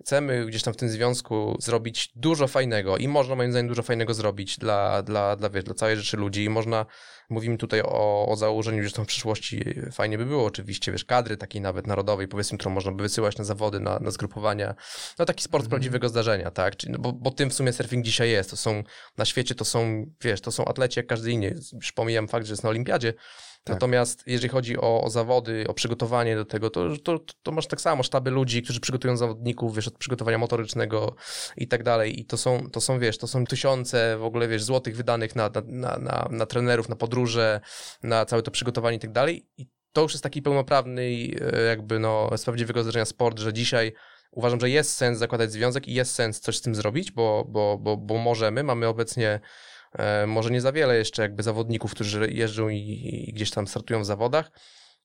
chcemy gdzieś tam w tym związku zrobić dużo fajnego i można moim zdaniem dużo fajnego zrobić dla, dla, dla, wiesz, dla całej rzeczy ludzi i można, mówimy tutaj o, o założeniu, że tam w przyszłości fajnie by było oczywiście, wiesz, kadry takiej nawet narodowej, powiedzmy, którą można by wysyłać na zawody, na, na zgrupowania, no taki sport z prawdziwego zdarzenia, tak, Czyli, no, bo, bo tym w sumie surfing dzisiaj jest, to są, na świecie to są, wiesz, to są atleci jak każdy inny, już pomijam fakt, że jest na olimpiadzie, Natomiast jeżeli chodzi o, o zawody, o przygotowanie do tego, to, to, to masz tak samo sztaby ludzi, którzy przygotują zawodników, wiesz, od przygotowania motorycznego i tak dalej. I to są, to są, wiesz, to są tysiące w ogóle, wiesz, złotych wydanych na, na, na, na, trenerów, na podróże, na całe to przygotowanie i tak dalej. I to już jest taki pełnoprawny, e, jakby, no, z prawdziwego zdarzenia sport, że dzisiaj uważam, że jest sens zakładać związek i jest sens coś z tym zrobić, bo, bo, bo, bo możemy. Mamy obecnie może nie za wiele jeszcze jakby zawodników, którzy jeżdżą i, i gdzieś tam startują w zawodach.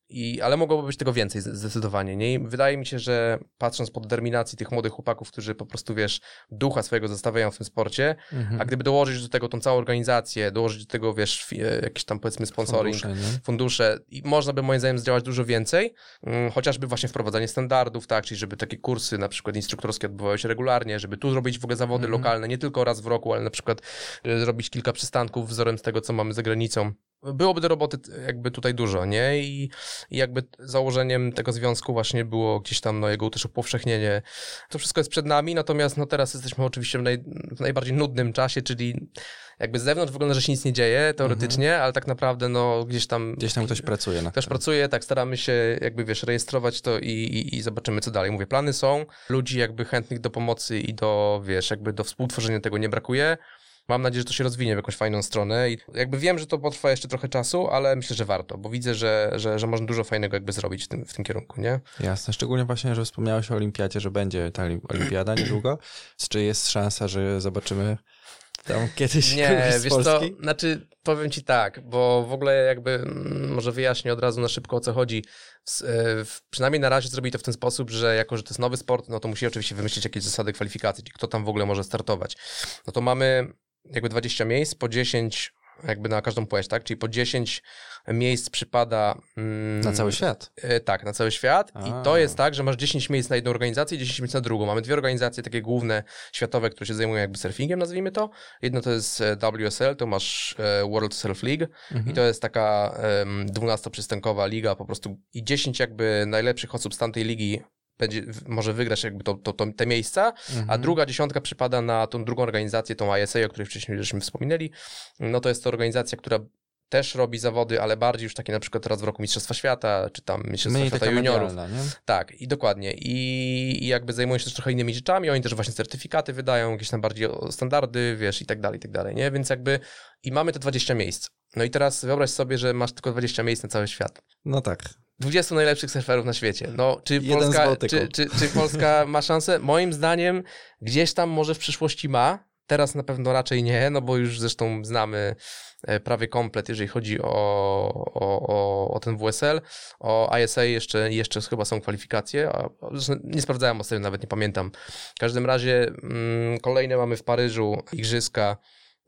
I, ale mogłoby być tego więcej zdecydowanie, nie? I wydaje mi się, że patrząc po determinacji tych młodych chłopaków, którzy po prostu, wiesz, ducha swojego zostawiają w tym sporcie, Mhm. a gdyby dołożyć do tego tą całą organizację, dołożyć do tego, wiesz, e, jakiś tam powiedzmy sponsoring, Fundusze, fundusze i można by moim zdaniem zdziałać dużo więcej, mm, chociażby właśnie wprowadzanie standardów, tak, czyli żeby takie kursy na przykład instruktorskie odbywały się regularnie, żeby tu zrobić w ogóle zawody Mhm. lokalne, nie tylko raz w roku, ale na przykład e, zrobić kilka przystanków wzorem z tego, co mamy za granicą. Byłoby do roboty jakby tutaj dużo, nie? I, i jakby założeniem tego związku właśnie było gdzieś tam no, jego też upowszechnienie. To wszystko jest przed nami, natomiast no teraz jesteśmy oczywiście w, naj, w najbardziej nudnym czasie, czyli jakby z zewnątrz wygląda, że się nic nie dzieje teoretycznie, ale tak naprawdę no gdzieś tam Gdzieś tam ktoś pracuje na tym. pracuje, tak staramy się jakby wiesz, rejestrować to i, i, i zobaczymy co dalej. Mówię, plany są, ludzi jakby chętnych do pomocy i do, wiesz, jakby do współtworzenia tego nie brakuje. Mam nadzieję, że to się rozwinie w jakąś fajną stronę i jakby wiem, że to potrwa jeszcze trochę czasu, ale myślę, że warto, bo widzę, że, że, że można dużo fajnego jakby zrobić w tym, w tym kierunku, nie? Jasne, szczególnie właśnie, że wspomniałeś o olimpiadzie, że będzie ta lim- olimpiada niedługo. Czy jest szansa, że zobaczymy tam kiedyś Nie, wiesz co, znaczy powiem ci tak, bo w ogóle jakby mm, może wyjaśnię od razu na szybko o co chodzi. E, Przynajmniej na razie zrobili to w ten sposób, że jako, że to jest nowy sport, no to musi oczywiście wymyślić jakieś zasady kwalifikacji, kto tam w ogóle może startować. No to mamy jakby 20 miejsc, po 10 jakby na każdą płeć, tak? Czyli po 10 miejsc przypada... mm, Na cały świat. E, tak, na cały świat. A. I to jest tak, że masz 10 miejsc na jedną organizację i 10 miejsc na drugą. Mamy dwie organizacje takie główne, światowe, które się zajmują jakby surfingiem, nazwijmy to. Jedno to jest e, WSL, to masz e, World Surf League Mhm. i to jest taka em, 12-przystankowa liga po prostu i 10 jakby najlepszych osób z tamtej ligi będzie, może wygrać jakby to, to, to, te miejsca, a Mhm. druga dziesiątka przypada na tą drugą organizację, tą ISA, o której wcześniej żeśmy wspominali. No to jest to organizacja, która też robi zawody, ale bardziej już takie na przykład raz w roku Mistrzostwa Świata, czy tam Mistrzostwa Mniej Świata Juniorów. medialna? Tak, i dokładnie. I, I jakby zajmują się też trochę innymi rzeczami, oni też właśnie certyfikaty wydają, jakieś tam bardziej standardy, wiesz, i tak dalej, i tak dalej, nie? Więc jakby i mamy te 20 miejsc. No i teraz wyobraź sobie, że masz tylko 20 miejsc na cały świat. No tak. 20 najlepszych surferów na świecie. No, czy Polska, czy, czy, czy Polska ma szansę? Moim zdaniem gdzieś tam może w przyszłości ma. Teraz na pewno raczej nie, no bo już zresztą znamy e, prawie komplet, jeżeli chodzi o, o, o, o ten WSL. O ISA jeszcze, jeszcze chyba są kwalifikacje. Nie sprawdzałem ostatnio, nawet nie pamiętam. W każdym razie mm, kolejne mamy w Paryżu igrzyska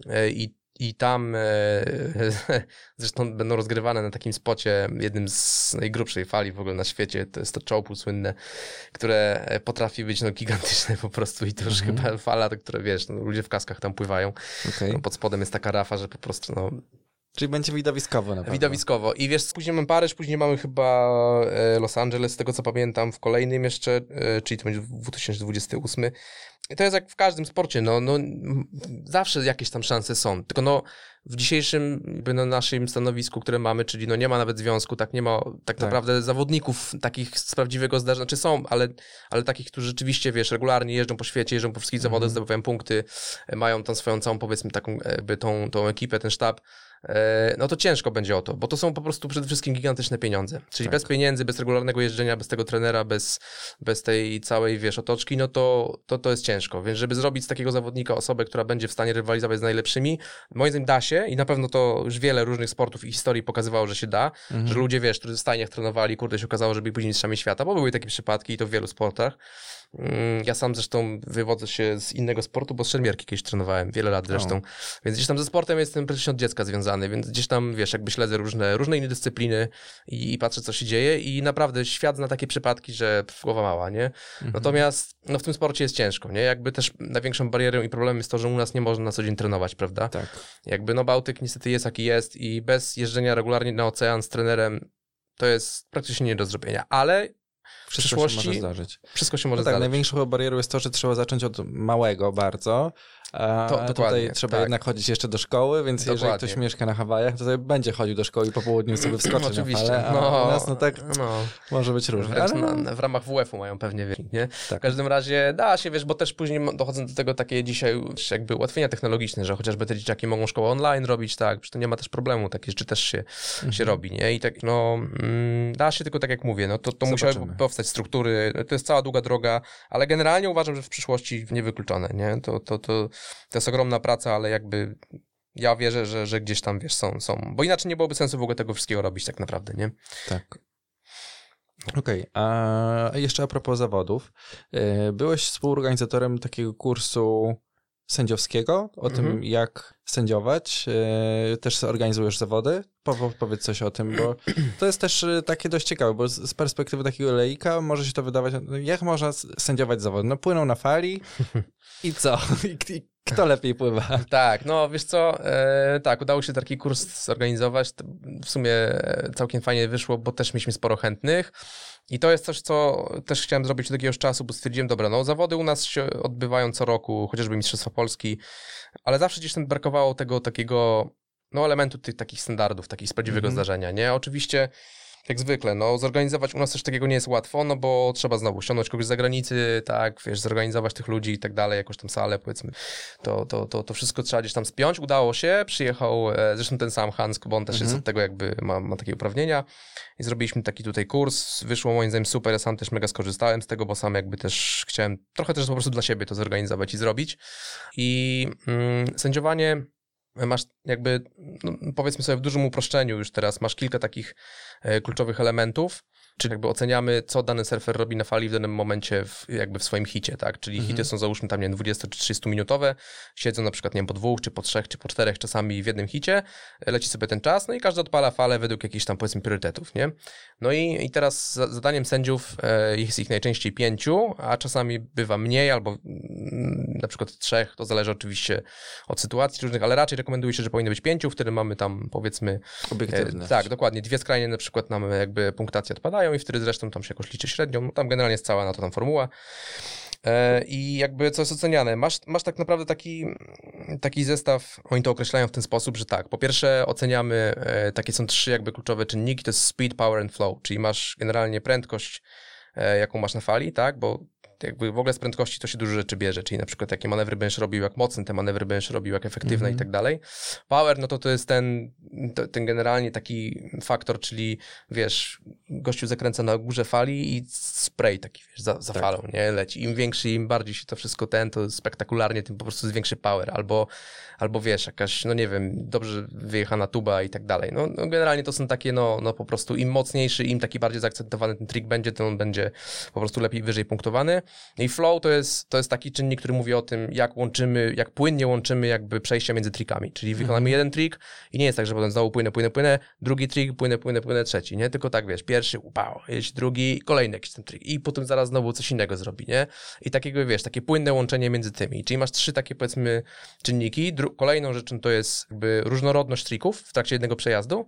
e, i i tam e, zresztą będą rozgrywane na takim spocie, jednym z najgrubszej fali w ogóle na świecie, to jest to czołpu słynne, które e, potrafi być no, gigantyczne po prostu i to już Mhm. chyba fala, to, które wiesz, no, ludzie w kaskach tam pływają, Okej. no, pod spodem jest taka rafa, że po prostu no, Czyli będzie widowiskowo na pewno. widowiskowo. I wiesz, później mamy Paryż, później mamy chyba e, Los Angeles, z tego co pamiętam, w kolejnym jeszcze, e, czyli to będzie 2028. I to jest jak w każdym sporcie, no, no zawsze jakieś tam szanse są, tylko no w dzisiejszym jakby na naszym stanowisku, które mamy, czyli no nie ma nawet związku, tak nie ma tak, Tak. naprawdę zawodników takich z prawdziwego zdarzenia, znaczy są, ale, ale takich, którzy rzeczywiście, wiesz, regularnie jeżdżą po świecie, jeżdżą po wszystkich Mhm. zawodach, zdobywają punkty, e, mają tam swoją całą, powiedzmy, taką jakby tą, tą ekipę, ten sztab, no to ciężko będzie o to, bo to są po prostu przede wszystkim gigantyczne pieniądze. Czyli Tak. bez pieniędzy, bez regularnego jeżdżenia, bez tego trenera, bez, bez tej całej, wiesz, otoczki, no to, to to jest ciężko. Więc żeby zrobić z takiego zawodnika osobę, która będzie w stanie rywalizować z najlepszymi, moim zdaniem da się i na pewno to już wiele różnych sportów i historii pokazywało, że się da, Mhm. że ludzie, wiesz, którzy w stajniach trenowali, kurde, się okazało, że byli później mistrzami świata, bo były takie przypadki i to w wielu sportach. Mm, Ja sam zresztą wywodzę się z innego sportu, bo z szermierki kiedyś trenowałem, wiele lat zresztą. Więc gdzieś tam ze sportem jestem praktycznie od dziecka związany, więc gdzieś tam, wiesz, jakby śledzę różne, różne inne dyscypliny i, i patrzę, co się dzieje i naprawdę świat zna takie przypadki, że głowa mała, nie? Mhm. Natomiast no, w tym sporcie jest ciężko, nie? Jakby też największą barierą i problemem jest to, że u nas nie można na co dzień trenować, prawda? Tak. Jakby no Bałtyk niestety jest jaki jest i bez jeżdżenia regularnie na ocean z trenerem to jest praktycznie nie do zrobienia, ale Wszystko przyszłości się może zdarzyć. wszystko się może No tak, zdarzyć. największą barierą jest to, że trzeba zacząć od małego bardzo. A To- tutaj trzeba tak. jednak chodzić jeszcze do szkoły, więc jeżeli Dokładnie. ktoś mieszka na Hawajach, to będzie chodził do szkoły i po południu sobie wskoczy Oczywiście. na falę, no, u nas no tak no. może być różnie. Wręcz Ale... na, w ramach WF-u mają pewnie wieki, nie? Tak. W każdym razie da się, wiesz, bo też później dochodzą do tego takie dzisiaj jakby ułatwienia technologiczne, że chociażby te dzieciaki mogą szkołę online robić, tak, przecież to nie ma też problemu, takie rzeczy też się, Mhm. się robi, nie? I tak, no, mm, da się tylko tak jak mówię, no to, to musiały powstać struktury, to jest cała długa droga, ale generalnie uważam, że w przyszłości niewykluczone, nie? To, to, to, to jest ogromna praca, ale jakby ja wierzę, że, że gdzieś tam, wiesz, są, są, bo inaczej nie byłoby sensu w ogóle tego wszystkiego robić tak naprawdę, nie? Tak. Okej, a jeszcze a propos zawodów. E, byłeś współorganizatorem takiego kursu sędziowskiego, o tym Mhm. jak sędziować. E, Też organizujesz zawody. Po- Powiedz coś o tym, bo to jest też e, takie dość ciekawe, bo z perspektywy takiego leika może się to wydawać, no, jak można sędziować zawody? No płyną na fali i co? I, i kto lepiej pływa? Tak, no wiesz co, e, tak, udało się taki kurs zorganizować. W sumie e, całkiem fajnie wyszło, bo też mieliśmy sporo chętnych. I to jest coś, co też chciałem zrobić od jakiegoś czasu, bo stwierdziłem, dobra, no zawody u nas się odbywają co roku, chociażby Mistrzostwa Polski, ale zawsze gdzieś tam brakowało tego takiego, no elementu tych takich standardów, takich z prawdziwego Mhm. zdarzenia, nie? Oczywiście jak zwykle, no zorganizować u nas też takiego nie jest łatwo, no bo trzeba znowu ściągnąć kogoś z zagranicy, tak, wiesz, zorganizować tych ludzi i tak dalej, jakąś tam salę, powiedzmy, to, to, to, to wszystko trzeba gdzieś tam spiąć. Udało się, przyjechał e, zresztą ten sam Hans, bo on też jest Mhm. od tego jakby, ma, ma takie uprawnienia i zrobiliśmy taki tutaj kurs, wyszło moim zdaniem super, ja sam też mega skorzystałem z tego, bo sam jakby też chciałem trochę też po prostu dla siebie to zorganizować i zrobić i mm, sędziowanie masz jakby, no, powiedzmy sobie w dużym uproszczeniu już teraz, masz kilka takich kluczowych elementów, czyli jakby oceniamy, co dany surfer robi na fali w danym momencie w, jakby w swoim hicie, tak? Czyli Mhm. hity są załóżmy tam, nie wiem, 20 czy 30 minutowe, siedzą na przykład, nie wiem, po dwóch, czy po trzech, czy po czterech czasami w jednym hicie, leci sobie ten czas, no i każdy odpala falę według jakichś tam, powiedzmy, priorytetów, nie? No i, i teraz za, zadaniem sędziów e, jest ich najczęściej pięciu, a czasami bywa mniej, albo mm, na przykład trzech, to zależy oczywiście od sytuacji różnych, ale raczej rekomenduje się, że powinno być pięciu, wtedy mamy tam, powiedzmy, Obiektywny. E, tak, dokładnie. Dwie skrajnie na przykład nam jakby punktacje odpadają i wtedy zresztą tam się jakoś liczy średnią. No, tam generalnie jest cała na to tam formuła. E, I jakby co jest oceniane? Masz, masz tak naprawdę taki, taki zestaw, oni to określają w ten sposób, że tak, po pierwsze oceniamy, e, takie są trzy jakby kluczowe czynniki, to jest speed, power and flow, czyli masz generalnie prędkość, e, jaką masz na fali, tak, bo jakby w ogóle z prędkości to się dużo rzeczy bierze, czyli na przykład jakie manewry będziesz robił, jak mocny te manewry będziesz robił, jak efektywne Mhm. i tak dalej. Power, no to to jest ten, to, ten generalnie taki faktor, czyli wiesz, gościu zakręca na górze fali i spray taki, wiesz, za, za Tak. falą, nie, leci. Im większy, im bardziej się to wszystko ten, to spektakularnie, tym po prostu jest większy power, albo, albo wiesz, jakaś, no nie wiem, dobrze wyjechana tuba i tak dalej. No, no generalnie to są takie, no, no po prostu im mocniejszy, im taki bardziej zaakcentowany ten trik będzie, to on będzie po prostu lepiej, wyżej punktowany. I flow to jest, to jest taki czynnik, który mówi o tym, jak łączymy, jak płynnie łączymy jakby przejścia między trikami. Czyli wykonamy Mhm. jeden trik i nie jest tak, że potem znowu płynę, płynę, płynę, drugi trik, płynę, płynę, płynę, trzeci, nie? Tylko tak, wiesz, pierwszy, upał, jeść drugi, kolejny jakiś ten trik i potem zaraz znowu coś innego zrobi, nie? I takiego, wiesz, takie płynne łączenie między tymi. Czyli masz trzy takie, powiedzmy, czynniki. Dru- kolejną rzeczą to jest jakby różnorodność trików w trakcie jednego przejazdu,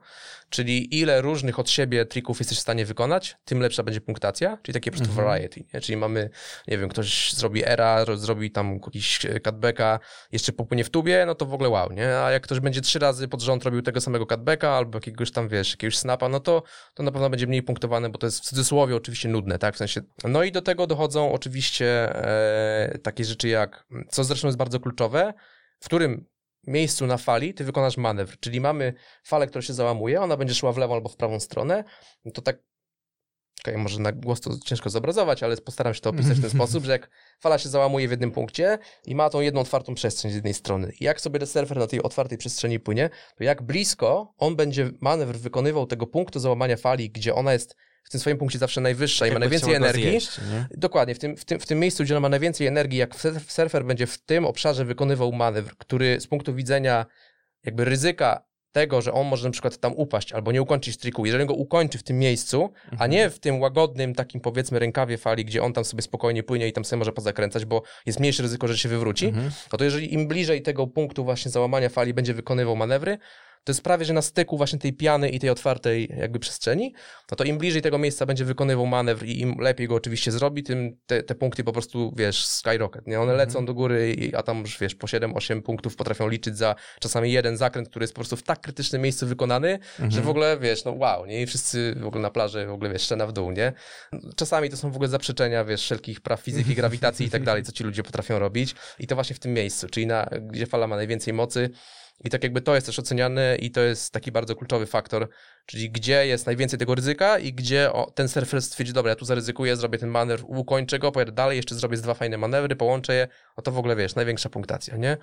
czyli ile różnych od siebie trików jesteś w stanie wykonać, tym lepsza będzie punktacja, czyli takie po prostu Mhm. variety, nie? Czyli mamy, nie wiem, ktoś zrobi era, ro- zrobi tam jakiś e, cutbacka, jeszcze popłynie w tubie, no to w ogóle wow, nie? A jak ktoś będzie trzy razy pod rząd robił tego samego cutbacka albo jakiegoś tam, wiesz, jakiegoś snapa, no to, to na pewno będzie mniej punktowane, bo to jest w cudzysłowie oczywiście nudne, tak? W sensie, no i do tego dochodzą oczywiście e, takie rzeczy jak, co zresztą jest bardzo kluczowe, w którym miejscu na fali ty wykonasz manewr, czyli mamy falę, która się załamuje, ona będzie szła w lewą albo w prawą stronę, no to tak Okej, może na głos to ciężko zobrazować, ale postaram się to opisać w ten sposób, że jak fala się załamuje w jednym punkcie i ma tą jedną otwartą przestrzeń z jednej strony. I jak sobie surfer na tej otwartej przestrzeni płynie, to jak blisko on będzie manewr wykonywał tego punktu załamania fali, gdzie ona jest w tym swoim punkcie zawsze najwyższa i ma najwięcej energii. zjeść, nie? Dokładnie, w tym, w, tym, w tym miejscu, gdzie on ma najwięcej energii, jak surf- surfer będzie w tym obszarze wykonywał manewr, który z punktu widzenia jakby ryzyka tego, że on może na przykład tam upaść albo nie ukończyć triku, jeżeli go ukończy w tym miejscu, a nie w tym łagodnym takim powiedzmy rękawie fali, gdzie on tam sobie spokojnie płynie i tam sobie może pozakręcać, bo jest mniejsze ryzyko, że się wywróci, Mhm. no to jeżeli im bliżej tego punktu właśnie załamania fali będzie wykonywał manewry, to jest prawie, że na styku właśnie tej piany i tej otwartej jakby przestrzeni, no to im bliżej tego miejsca będzie wykonywał manewr i im lepiej go oczywiście zrobi, tym te, te punkty po prostu, wiesz, skyrocket, nie? One Mhm. lecą do góry, i, a tam już, wiesz, po 7-8 punktów potrafią liczyć za czasami jeden zakręt, który jest po prostu w tak krytycznym miejscu wykonany, że Mhm. w ogóle, wiesz, no wow, nie? I wszyscy w ogóle na plaży, w ogóle, wiesz, szczena w dół, nie? Czasami to są w ogóle zaprzeczenia, wiesz, wszelkich praw fizyki, grawitacji i tak dalej, co ci ludzie potrafią robić i to właśnie w tym miejscu, czyli na, gdzie fala ma najwięcej mocy i tak jakby to jest też oceniane i to jest taki bardzo kluczowy faktor, czyli gdzie jest najwięcej tego ryzyka i gdzie o, ten surfer stwierdzi, dobra, ja tu zaryzykuję, zrobię ten manewr, ukończę go, pojadę dalej, jeszcze zrobię dwa fajne manewry, połączę je, no to w ogóle, wiesz, największa punktacja, nie?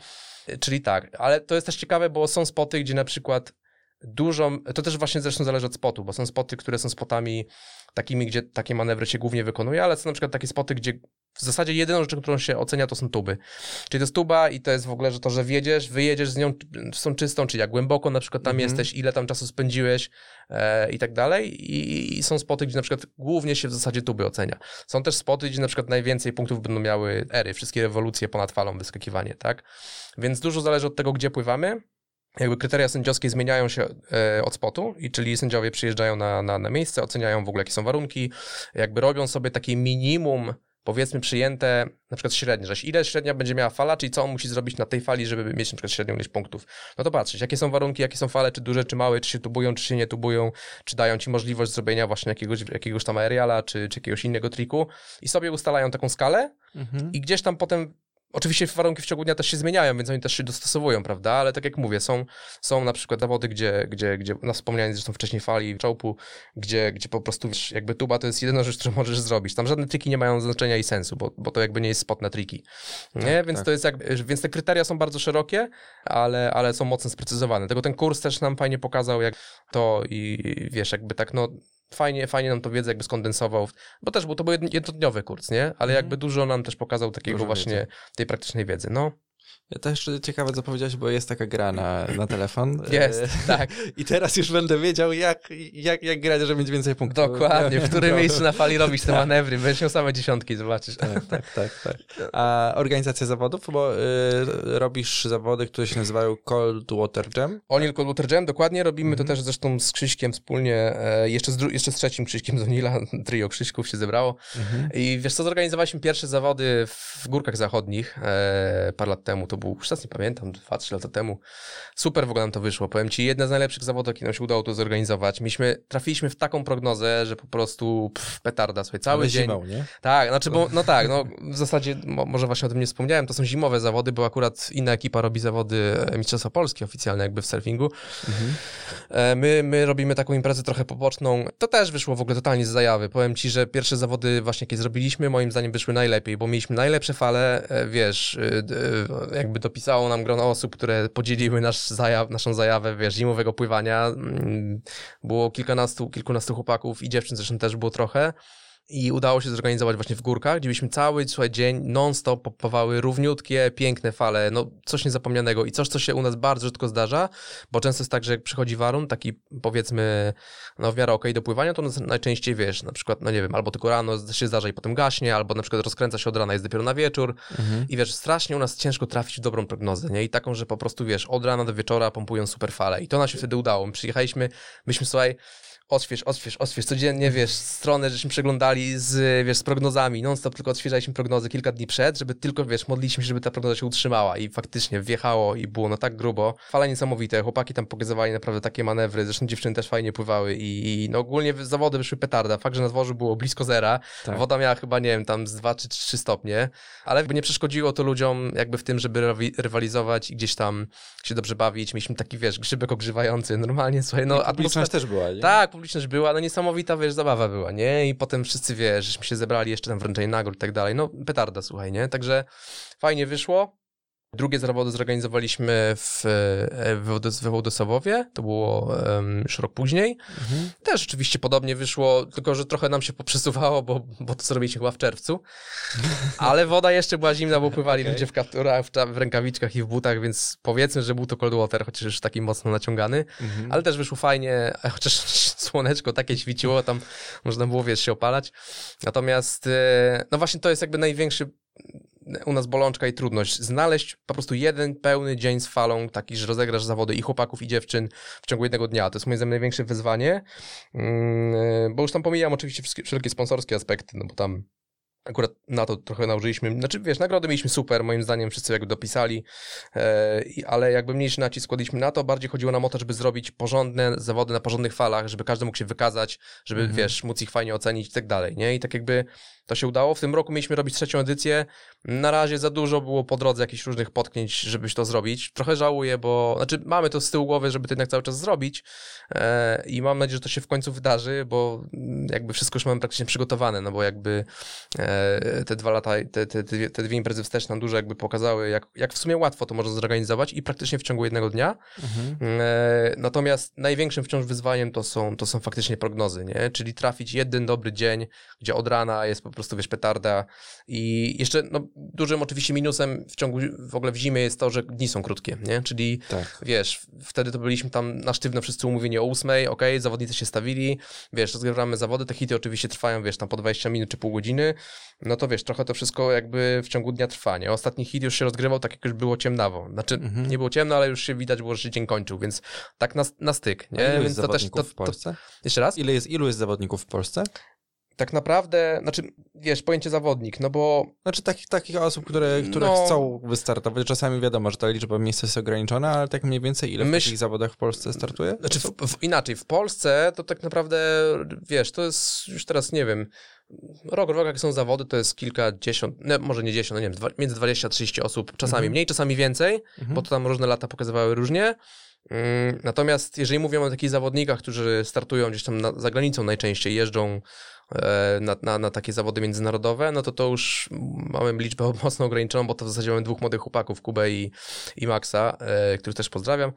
Czyli tak, ale to jest też ciekawe, bo są spoty, gdzie na przykład dużą, to też właśnie zresztą zależy od spotu, bo są spoty, które są spotami takimi, gdzie takie manewry się głównie wykonuje, ale są na przykład takie spoty, gdzie w zasadzie jedyną rzeczą, którą się ocenia, to są tuby. Czyli to jest tuba i to jest w ogóle, że to, że wjedziesz, wyjedziesz z nią, z tą czystą, czyli jak głęboko na przykład tam Mhm. jesteś, ile tam czasu spędziłeś e, i tak dalej. I, I są spoty, gdzie na przykład głównie się w zasadzie tuby ocenia. Są też spoty, gdzie na przykład najwięcej punktów będą miały ery, wszystkie rewolucje ponad falą, wyskakiwanie, tak? Więc dużo zależy od tego, gdzie pływamy. Jakby kryteria sędziowskie zmieniają się e, od spotu, i czyli sędziowie przyjeżdżają na, na, na miejsce, oceniają w ogóle, jakie są warunki, jakby robią sobie takie minimum, powiedzmy przyjęte, na przykład średnie, że ile średnia będzie miała fala, czyli co on musi zrobić na tej fali, żeby mieć na przykład średnią ilość punktów. No to patrzeć, jakie są warunki, jakie są fale, czy duże, czy małe, czy się tubują, czy się nie tubują, czy dają ci możliwość zrobienia właśnie jakiegoś, jakiegoś tam aeriala, czy, czy jakiegoś innego triku i sobie ustalają taką skalę, Mhm. i gdzieś tam potem, oczywiście warunki w ciągu dnia też się zmieniają, więc oni też się dostosowują, prawda? Ale tak jak mówię, są, są na przykład zawody, gdzie, gdzie, gdzie na wspomnianej zresztą wcześniej fali czołpu, gdzie, gdzie po prostu wiesz, jakby tuba to jest jedyna rzecz, którą możesz zrobić. Tam żadne triki nie mają znaczenia i sensu, bo, bo to jakby nie jest spot na triki. Nie? Tak, więc tak. to jest jakby, więc te kryteria są bardzo szerokie, ale, ale są mocno sprecyzowane. Tego ten kurs też nam fajnie pokazał, jak to i wiesz, jakby tak no fajnie, fajnie nam to wiedzę jakby skondensował, bo też był, to był jedn- jednodniowy kurs, nie? Ale Mhm. jakby dużo nam też pokazał takiego Dużo właśnie wiedzy. tej praktycznej wiedzy, no. Ja też ciekawe, co powiedziałeś, bo jest taka gra na, na telefon. Jest, E, tak. I teraz już będę wiedział, jak, jak, jak grać, żeby mieć więcej punktów. Dokładnie, w którym No. miejscu na fali robisz te manewry, będziesz miał same dziesiątki, zobaczysz. Tak, tak, tak, tak. A organizacja zawodów, bo y, robisz zawody, które się nazywają Cold Water Jam. Onil Cold Water Jam, dokładnie, robimy Mhm. to też zresztą z Krzyśkiem wspólnie, e, jeszcze, z jeszcze z trzecim Krzyśkiem z Onila, trio Krzyśków się zebrało. I wiesz co, zorganizowaliśmy pierwsze zawody w Górkach Zachodnich e, parę lat temu, to był, już teraz nie pamiętam, dwa, trzy lata temu. Super w ogóle nam to wyszło, powiem ci, jedne z najlepszych zawodów, jakie nam się udało to zorganizować. Myśmy, trafiliśmy w taką prognozę, że po prostu pff, petarda, słuchaj, cały Ale dzień. zimą, nie? Tak, znaczy, bo, no tak, no w zasadzie, mo, może właśnie o tym nie wspomniałem, to są zimowe zawody, bo akurat inna ekipa robi zawody e, Mistrzostwa Polski oficjalne jakby w surfingu. E, My, my robimy taką imprezę trochę poboczną. To też wyszło w ogóle totalnie z zajawy. Powiem ci, że pierwsze zawody właśnie, jakie zrobiliśmy, moim zdaniem wyszły najlepiej, bo mieliśmy najlepsze fale, e, wiesz, jakby dopisało nam grono osób, które podzieliły nasz zajaw, naszą zajawę, wiesz, zimowego pływania. Mm, Było kilkunastu, kilkunastu chłopaków i dziewczyn zresztą też było trochę. I udało się zorganizować właśnie w górkach, gdzie byśmy cały słuchaj, dzień non-stop popowały równiutkie, piękne fale, no coś niezapomnianego i coś, co się u nas bardzo rzadko zdarza, bo często jest tak, że jak przychodzi warun, taki powiedzmy, no w miarę okej do pływania, to najczęściej wiesz, na przykład, no nie wiem, albo tylko rano się zdarza i potem gaśnie, albo na przykład rozkręca się od rana, jest dopiero na wieczór Mhm. i wiesz, strasznie u nas ciężko trafić w dobrą prognozę, nie? I taką, że po prostu wiesz, od rana do wieczora pompują super fale i to nam się wtedy udało. My przyjechaliśmy, myśmy słuchaj, odśwież, odśwież, odśwież, codziennie, wiesz, stronę, żeśmy przeglądali z, wiesz, z prognozami, non-stop tylko odświeżaliśmy prognozy kilka dni przed, żeby tylko, wiesz, modliliśmy się, żeby ta prognoza się utrzymała i faktycznie wjechało i było no tak grubo. Fale niesamowite, chłopaki tam pokazywali naprawdę takie manewry, zresztą dziewczyny też fajnie pływały i, i no ogólnie zawody wyszły petarda. Fakt, że na dworzu było blisko zera, Tak. woda miała chyba, nie wiem, tam z 2 czy 3 stopnie, ale jakby nie przeszkodziło to ludziom jakby w tym, żeby rywalizować i gdzieś tam się dobrze bawić. Mieliśmy taki, wiesz, grzybek ogrzewający, normalnie, słuchaj, no No, publiczność też była, nie? Tak, publiczność była, no niesamowita, wiesz, zabawa była, nie? I potem wszyscy, wiesz, żeśmy się zebrali, jeszcze tam wręczenie nagród i tak dalej, no petarda, słuchaj, nie? Także fajnie wyszło. Drugie zawody zorganizowaliśmy w, e, w, we Wołdosowowie, to było em, już rok później. Mhm. Też oczywiście podobnie wyszło, tylko że trochę nam się poprzesuwało, bo, bo to zrobiliśmy chyba w czerwcu. Ale woda jeszcze była zimna, bo pływali Okej. ludzie w kapturach, w, w rękawiczkach i w butach, więc powiedzmy, że był to cold water, chociaż już taki mocno naciągany. Mhm. Ale też wyszło fajnie, chociaż słoneczko takie świeciło, tam można było, wiesz, się opalać. Natomiast, e, no właśnie to jest jakby największy u nas bolączka i trudność. Znaleźć po prostu jeden pełny dzień z falą, taki, że rozegrasz zawody i chłopaków, i dziewczyn w ciągu jednego dnia. To jest moim zdaniem największe wyzwanie, Mm, bo już tam pomijam oczywiście wszelkie sponsorskie aspekty, no bo tam akurat na to trochę nałożyliśmy, znaczy wiesz, nagrody mieliśmy super, moim zdaniem wszyscy jakby dopisali, e, ale jakby mniejszy nacisk kładliśmy na to, bardziej chodziło nam o to, żeby zrobić porządne zawody na porządnych falach, żeby każdy mógł się wykazać, żeby, Mhm. wiesz, móc ich fajnie ocenić i tak dalej, nie? I tak jakby to się udało. W tym roku mieliśmy robić trzecią edycję. Na razie za dużo było po drodze jakichś różnych potknięć, żebyś to zrobić. Trochę żałuję, bo, znaczy mamy to z tyłu głowy, żeby to jednak cały czas zrobić e, i mam nadzieję, że to się w końcu wydarzy, bo mm, jakby wszystko już mamy praktycznie przygotowane, no bo jakby e, te dwa lata, te, te, te, dwie- te dwie imprezy wstecz nam dużo jakby pokazały, jak, jak w sumie łatwo to można zorganizować i praktycznie w ciągu jednego dnia. Mhm. E, Natomiast największym wciąż wyzwaniem to są, to są faktycznie prognozy, nie? Czyli trafić jeden dobry dzień, gdzie od rana jest po prostu, wiesz, petarda i jeszcze, no, dużym oczywiście minusem w ciągu, w ogóle w zimie jest to, że dni są krótkie, nie? Czyli Tak. wiesz, wtedy to byliśmy tam na sztywno wszyscy umówieni o ósmej, okej, zawodnicy się stawili, wiesz, rozgrywamy zawody, te hity oczywiście trwają, wiesz, tam po 20 minut czy pół godziny, no to wiesz, trochę to wszystko jakby w ciągu dnia trwa, nie? Ostatni hit już się rozgrywał tak, jak już było ciemnawo, znaczy Mhm. nie było ciemno, ale już się widać było, że się dzień kończył, więc tak na, na styk, nie? ilu Więc jest to też, to, zawodników w Polsce? jeszcze raz? Ile jest, ilu jest zawodników w Polsce? Tak naprawdę, znaczy, wiesz, pojęcie zawodnik, no bo Znaczy takich, takich osób, które, które No. chcą wystartować. Czasami wiadomo, że ta liczba miejsc jest ograniczona, ale tak mniej więcej ile w Myśl- takich zawodach w Polsce startuje? Znaczy, w, w, inaczej, w Polsce to tak naprawdę, wiesz, to jest już teraz, nie wiem, rok, rok jak są zawody, to jest kilkadziesiąt, no, może nie dziesiąt, no nie wiem, dwa, między 20 a 30 osób, czasami Mhm. mniej, czasami więcej, Mhm. bo to tam różne lata pokazywały różnie. Mm, Natomiast jeżeli mówimy o takich zawodnikach, którzy startują gdzieś tam na, za granicą najczęściej, jeżdżą na, na, na takie zawody międzynarodowe, no to to już mamy liczbę mocno ograniczoną, bo to w zasadzie mamy dwóch młodych chłopaków, Kubę i, i Maxa, e, których też pozdrawiam,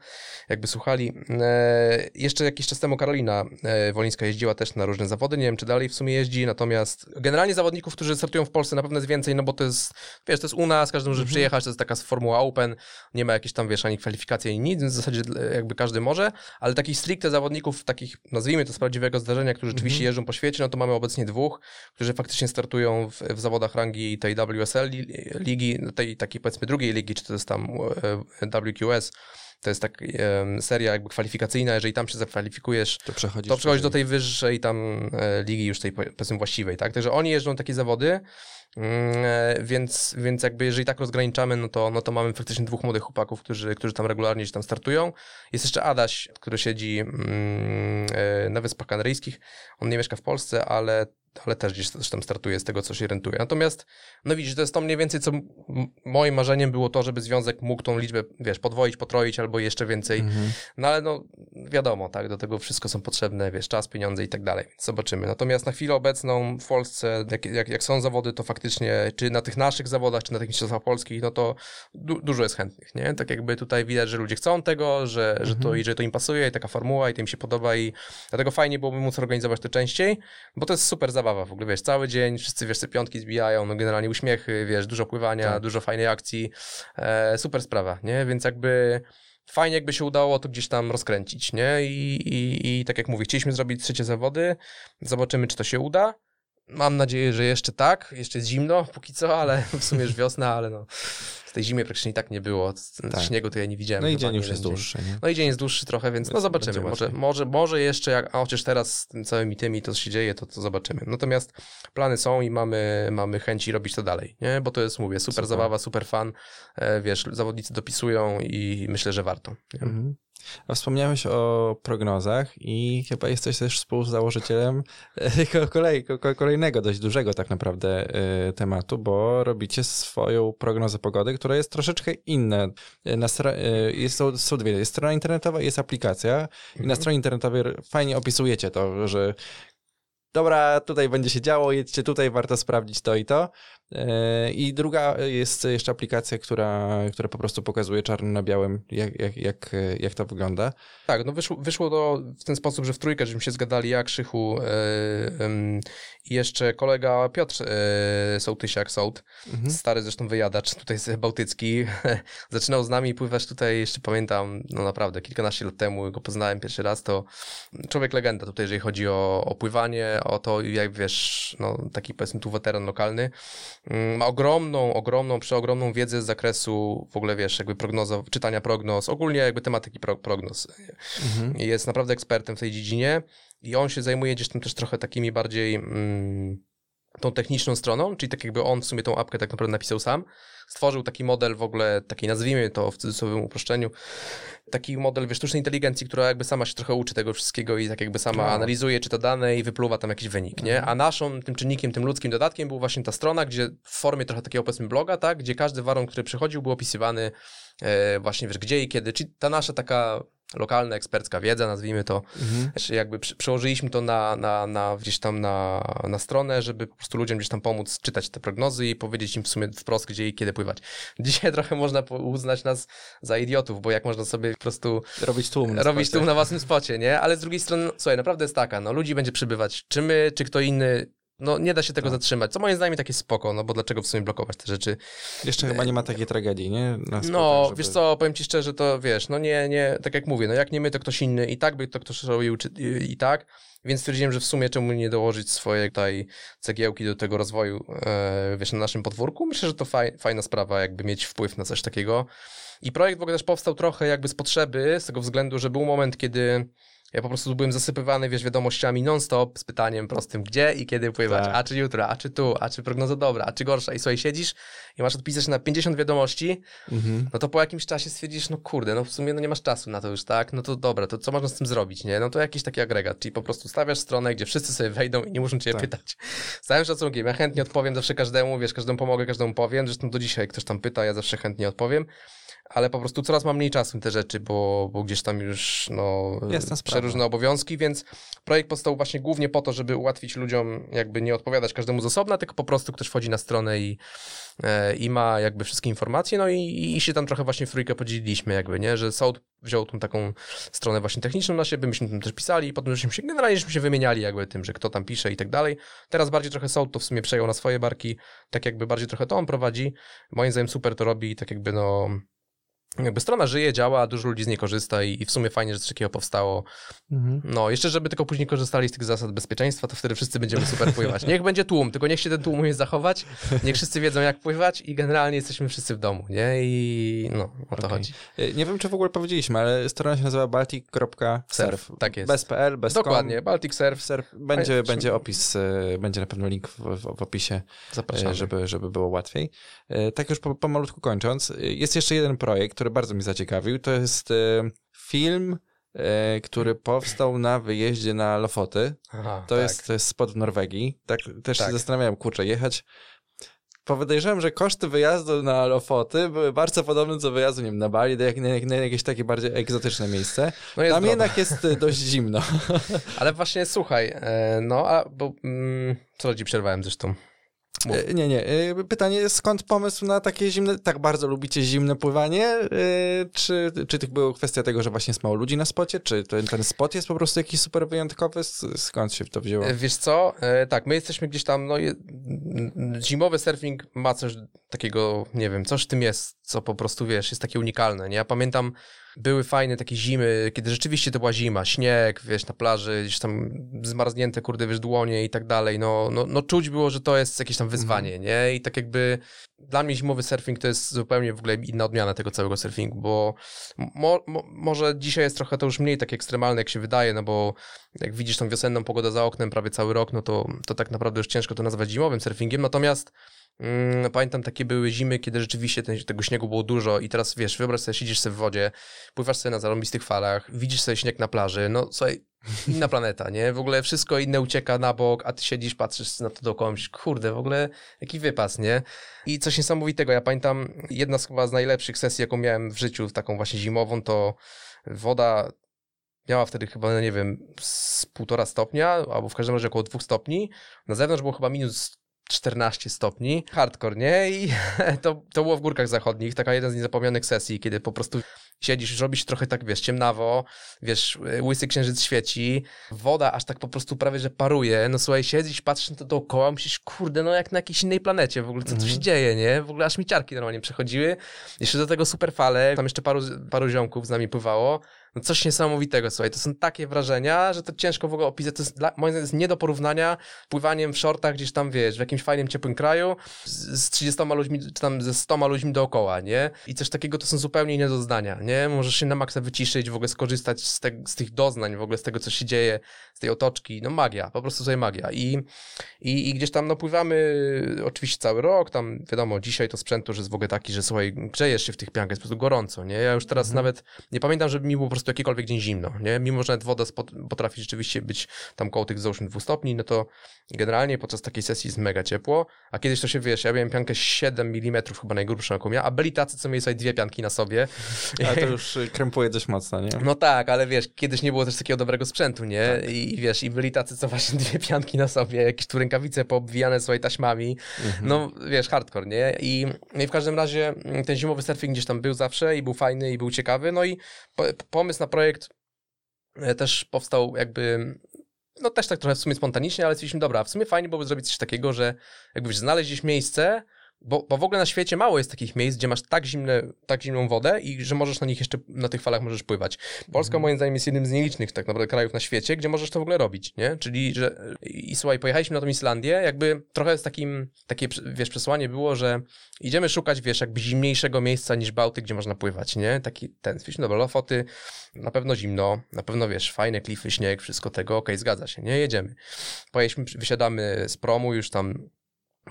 jakby słuchali. E, jeszcze jakiś czas temu Karolina e, Wolińska jeździła też na różne zawody, nie wiem czy dalej w sumie jeździ, natomiast generalnie zawodników, którzy startują w Polsce na pewno jest więcej, no bo to jest, wiesz, to jest u nas, każdy może przyjechać, to jest taka formuła open, nie ma jakiejś tam, wiesz, ani kwalifikacji, ani nic, więc w zasadzie e, jakby każdy może, ale takich stricte zawodników, takich, nazwijmy to z prawdziwego zdarzenia, którzy rzeczywiście jeżdżą po świecie, no to mamy obecnie dwóch, którzy faktycznie startują w, w zawodach rangi tej WSL li- ligi, no tej takiej powiedzmy drugiej ligi, czy to jest tam e, WQS, to jest tak seria jakby kwalifikacyjna, jeżeli tam się zakwalifikujesz, To przechodzi. to przechodzi do tej wyższej tam e, ligi już tej powiedzmy właściwej, tak? Także oni jeżdżą takie zawody, więc, więc jakby jeżeli tak rozgraniczamy, no to, no to mamy faktycznie dwóch młodych chłopaków, którzy, którzy tam regularnie gdzieś tam startują. Jest jeszcze Adaś, który siedzi mm, e, na Wyspach Kanaryjskich. On nie mieszka w Polsce, ale ale też gdzieś też tam startuje z tego, co się rentuje. Natomiast, no widzisz, to jest to mniej więcej, co moim marzeniem było to, żeby związek mógł tą liczbę, wiesz, podwoić, potroić albo jeszcze więcej. Mhm. No ale no wiadomo, tak, do tego wszystko są potrzebne, wiesz, czas, pieniądze i tak dalej, więc zobaczymy. Natomiast na chwilę obecną w Polsce, jak, jak, jak są zawody, to faktycznie, czy na tych naszych zawodach, czy na tych mistrzostwach polskich, no to du dużo jest chętnych, nie? Tak jakby tutaj widać, że ludzie chcą tego, że, że, to, i że to im pasuje i taka formuła i to im się podoba i dlatego fajnie byłoby móc organizować to częściej, bo to jest super zabawa w ogóle, wiesz, cały dzień, wszyscy, wiesz, te piątki zbijają, no generalnie uśmiechy, wiesz, dużo pływania, Tak. dużo fajnej akcji, e, super sprawa, nie? Więc jakby fajnie jakby się udało to gdzieś tam rozkręcić, nie? I, i, I tak jak mówię, chcieliśmy zrobić trzecie zawody, zobaczymy, czy to się uda. Mam nadzieję, że jeszcze tak, jeszcze jest zimno póki co, ale w sumie już wiosna, ale no w tej zimie praktycznie i tak nie było, Tak. śniegu to ja nie widziałem. No i dzień już jest dzień. dłuższy, nie? No i dzień jest dłuższy trochę, więc no zobaczymy. Może, może, może jeszcze, jak, a chociaż teraz z tym całymi tymi to się dzieje, to, to zobaczymy. Natomiast plany są i mamy, mamy chęci robić to dalej, nie? Bo to jest, mówię, super, Super. zabawa, super fan, e, wiesz, zawodnicy dopisują i myślę, że warto. Mhm. A wspomniałeś o prognozach i chyba jesteś też współzałożycielem e, ko- kolej, ko- ko- kolejnego, dość dużego tak naprawdę e, tematu, bo robicie swoją prognozę pogody, która jest troszeczkę inna. E, Na jest, są, dwie, jest strona internetowa i jest aplikacja i na Mhm. stronie internetowej fajnie opisujecie to, że dobra, tutaj będzie się działo, jedźcie tutaj, warto sprawdzić to i to. E, I druga jest jeszcze aplikacja, która, która po prostu pokazuje czarno na białym, jak, jak, jak, jak to wygląda. Tak, no wyszło, wyszło to w ten sposób, że w trójkę, żeśmy się zgadali, ja, Krzychu e, i jeszcze kolega Piotr e, Sołtysiak, Sołt, Mhm. stary zresztą wyjadacz, tutaj z bałtycki, zaczynał z nami pływać tutaj, jeszcze pamiętam, no naprawdę, kilkanaście lat temu go poznałem pierwszy raz, to człowiek legenda tutaj, jeżeli chodzi o, o pływanie, o to, jak wiesz, no taki powiedzmy tu weteran lokalny, ma ogromną, ogromną, przeogromną wiedzę z zakresu w ogóle, wiesz, jakby prognoza, czytania prognoz, ogólnie jakby tematyki pro, prognoz. Mhm. Jest naprawdę ekspertem w tej dziedzinie i on się zajmuje gdzieś tam też trochę takimi bardziej mm, tą techniczną stroną, czyli tak jakby on w sumie tą apkę tak naprawdę napisał sam. Stworzył taki model w ogóle, taki nazwijmy to w cudzysłowie uproszczeniu, taki model wiesz, sztucznej inteligencji, która jakby sama się trochę uczy tego wszystkiego i tak jakby sama Wow. analizuje, czyta dane i wypluwa tam jakiś wynik, nie? A naszą tym czynnikiem, tym ludzkim dodatkiem był właśnie ta strona, gdzie w formie trochę takiego powiedzmy bloga, tak? Gdzie każdy warunek, który przychodził był opisywany e, właśnie wiesz, gdzie i kiedy, czyli ta nasza taka lokalna, ekspercka wiedza, nazwijmy to. Mhm. Znaczy jakby przełożyliśmy to na, na, na gdzieś tam na, na stronę, żeby po prostu ludziom gdzieś tam pomóc czytać te prognozy i powiedzieć im w sumie wprost, gdzie i kiedy pływać. Dzisiaj trochę można uznać nas za idiotów, bo jak można sobie po prostu Robić tłum. na robić tu na własnym spocie, nie? Ale z drugiej strony, słuchaj, naprawdę jest taka, no ludzi będzie przybywać, czy my, czy kto inny, no nie da się tego Tak. zatrzymać, co moim zdaniem takie spoko, no bo dlaczego w sumie blokować te rzeczy? Jeszcze chyba nie ma takiej tragedii, nie? Na No, żeby- wiesz co, powiem ci szczerze, to wiesz, no nie, nie, tak jak mówię, no jak nie my, to ktoś inny i tak by to ktoś robił czy, i, i tak, więc stwierdziłem, że w sumie czemu nie dołożyć swojej tutaj cegiełki do tego rozwoju, e, wiesz, na naszym podwórku. Myślę, że to faj, fajna sprawa, jakby mieć wpływ na coś takiego. I projekt w ogóle też powstał trochę jakby z potrzeby, z tego względu, że był moment, kiedy ja po prostu byłem zasypywany, wiesz, wiadomościami non-stop z pytaniem prostym, gdzie i kiedy pływać, Tak. a czy jutro, a czy tu, a czy prognoza dobra, a czy gorsza. I słuchaj, siedzisz i masz odpisać na 50 wiadomości, Mhm. no to po jakimś czasie stwierdzisz, no kurde, no w sumie no nie masz czasu na to już, tak? No to dobra, to co można z tym zrobić, nie? No to jakiś taki agregat, czyli po prostu stawiasz stronę, gdzie wszyscy sobie wejdą i nie muszą cię Tak. pytać. Z całym szacunkiem, ja chętnie odpowiem zawsze każdemu, wiesz, każdemu pomogę, każdemu powiem, zresztą do dzisiaj jak ktoś tam pyta, ja zawsze chętnie odpowiem, ale po prostu coraz mam mniej czasu na te rzeczy, bo, bo gdzieś tam już, no, przeróżne obowiązki, więc projekt powstał właśnie głównie po to, żeby ułatwić ludziom jakby nie odpowiadać każdemu z osobna, tylko po prostu ktoś wchodzi na stronę i, e, i ma jakby wszystkie informacje, no i, i się tam trochę właśnie w trójkę podzieliliśmy jakby, nie, że Sound wziął tą taką stronę właśnie techniczną na siebie, myśmy tam też pisali i potem żeśmy się, generalnie żeśmy się wymieniali jakby tym, że kto tam pisze i tak dalej. Teraz bardziej trochę Sound to w sumie przejął na swoje barki, tak jakby bardziej trochę to on prowadzi. Moim zdaniem super to robi i tak jakby no... Jakby strona żyje, działa, dużo ludzi z niej korzysta i, i w sumie fajnie, że coś takiego powstało. Mhm. No, jeszcze żeby tylko później korzystali z tych zasad bezpieczeństwa, to wtedy wszyscy będziemy super pływać. Niech będzie tłum, tylko niech się ten tłum umie zachować, niech wszyscy wiedzą jak pływać i generalnie jesteśmy wszyscy w domu, nie? I no, o to Okej. chodzi. E, Nie wiem, czy w ogóle powiedzieliśmy, ale strona się nazywa baltic.surf. tak jest. Bez PL, bez Dokładnie, Baltic Surf, Surf. Będzie, będzie opis, e, będzie na pewno link w, w, w opisie, zapraszamy. e, żeby, żeby było łatwiej. Tak już po- pomalutku kończąc, jest jeszcze jeden projekt, który bardzo mnie zaciekawił. To jest e, film, e, który powstał na wyjeździe na Lofoty. Aha, To, tak. jest, to jest spot w Norwegii. Tak też Tak. się zastanawiałem, kurczę, jechać. Podejrzewam, że koszty wyjazdu na Lofoty były bardzo podobne do wyjazdu nie wiem, na Bali, do jak, na, na jakieś takie bardziej egzotyczne miejsce. No Tam jednak jest e, dość zimno. Ale właśnie słuchaj, e, no a bo mm, co ci przerwałem zresztą. Mów. E, Nie, nie. e, Pytanie, skąd pomysł na takie zimne, tak bardzo lubicie zimne pływanie? E, Czy, czy to była kwestia tego, że właśnie jest mało ludzi na spocie? Czy ten, ten spot jest po prostu jakiś super wyjątkowy? Skąd się to wzięło? Wiesz co, tak, my jesteśmy gdzieś tam, no zimowy surfing ma coś takiego, nie wiem, coś w tym jest, co po prostu, wiesz, jest takie unikalne, nie? Ja pamiętam, były fajne takie zimy, kiedy rzeczywiście to była zima, śnieg, wiesz, na plaży, gdzieś tam zmarznięte, kurde, wiesz, dłonie i tak dalej, no, no, no czuć było, że to jest jakieś tam wyzwanie, nie? I tak jakby dla mnie zimowy surfing to jest zupełnie w ogóle inna odmiana tego całego surfingu, bo mo, mo, może dzisiaj jest trochę to już mniej tak ekstremalne, jak się wydaje, no bo jak widzisz tą wiosenną pogodę za oknem prawie cały rok, no to, to tak naprawdę już ciężko to nazwać zimowym surfingiem, natomiast pamiętam takie były zimy, kiedy rzeczywiście ten, tego śniegu było dużo i teraz wiesz, wyobraź sobie, siedzisz sobie w wodzie, pływasz sobie na zarąbistych falach, widzisz sobie śnieg na plaży, no słuchaj, inna planeta, nie? W ogóle wszystko inne ucieka na bok, a ty siedzisz, patrzysz na to myślisz, kurde, w ogóle jaki wypas, nie? I coś niesamowitego, ja pamiętam, jedna z chyba z najlepszych sesji, jaką miałem w życiu, taką właśnie zimową, to woda miała wtedy chyba, no nie wiem, z półtora stopnia, albo w każdym razie około dwóch stopni. Na zewnątrz było chyba minus 14 stopni. Hardcore, nie? I to, to było w górkach zachodnich, taka jedna z niezapomnianych sesji, kiedy po prostu siedzisz, robisz trochę tak, wiesz, ciemnawo, wiesz, łysy księżyc świeci, woda aż tak po prostu prawie, że paruje, no słuchaj, siedzisz, patrzysz na to dookoła, myślisz, kurde, no jak na jakiejś innej planecie, w ogóle co tu się Mhm. dzieje, nie? W ogóle aż mi ciarki normalnie przechodziły. Jeszcze do tego super fale, tam jeszcze paru, paru ziomków z nami pływało, no coś niesamowitego, słuchaj, to są takie wrażenia, że to ciężko w ogóle opisać, to jest dla, moim zdaniem jest nie do porównania pływaniem w shortach gdzieś tam, wiesz, w jakimś fajnym, ciepłym kraju z, z 30 ludźmi, czy tam ze 100 ludźmi dookoła, nie? I coś takiego to są zupełnie inne doznania, nie? Możesz się na maksa wyciszyć, w ogóle skorzystać z, te, z tych doznań, w ogóle z tego, co się dzieje, z tej otoczki, no magia, po prostu sobie magia. I, i, i gdzieś tam, no pływamy oczywiście cały rok, tam wiadomo, dzisiaj to sprzęt już jest w ogóle taki, że słuchaj, grzejesz się w tych piankach, jest po prostu gorąco, nie? Ja już teraz Mhm. nawet nie pamiętam, żeby mi było po prostu jakikolwiek dzień zimno, nie? Mimo, że nawet woda potrafi rzeczywiście być tam koło tych wzruszeń 2 stopni, no to generalnie podczas takiej sesji jest mega ciepło, a kiedyś to się, wiesz, ja miałem piankę 7 mm chyba najgrubszą jaką miałem, a byli tacy, co mieli sobie dwie pianki na sobie. Ale to już krępuje dość mocno, nie? No tak, ale wiesz, kiedyś nie było też takiego dobrego sprzętu, nie? Tak. I, wiesz, i byli tacy, co właśnie dwie pianki na sobie, jakieś tu rękawice poobwijane swoimi taśmami. Mhm. No wiesz, hardcore, nie? I, no I w każdym razie mm, ten zimowy surfing gdzieś tam był zawsze i był fajny i był ciekawy. No i po, pomysł na projekt e, też powstał jakby no też tak trochę w sumie spontanicznie, ale stwierdziliśmy, dobra, w sumie fajnie byłoby zrobić coś takiego, że jakby wiesz, znaleźć gdzieś miejsce, bo, bo w ogóle na świecie mało jest takich miejsc, gdzie masz tak, zimne, tak zimną wodę i że możesz na nich jeszcze, na tych falach możesz pływać. Polska Mhm. moim zdaniem jest jednym z nielicznych tak naprawdę krajów na świecie, gdzie możesz to w ogóle robić, nie? Czyli, że i, słuchaj, pojechaliśmy na tą Islandię, jakby trochę z takim, takie, wiesz, przesłanie było, że idziemy szukać, wiesz, jakby zimniejszego miejsca niż Bałtyk, gdzie można pływać, nie? Taki ten, stwierdziliśmy, dobra, Lofoty, na pewno zimno, na pewno, wiesz, fajne klify, śnieg, wszystko tego, okej, zgadza się, nie? Jedziemy. Pojechaliśmy, wysiadamy z promu już tam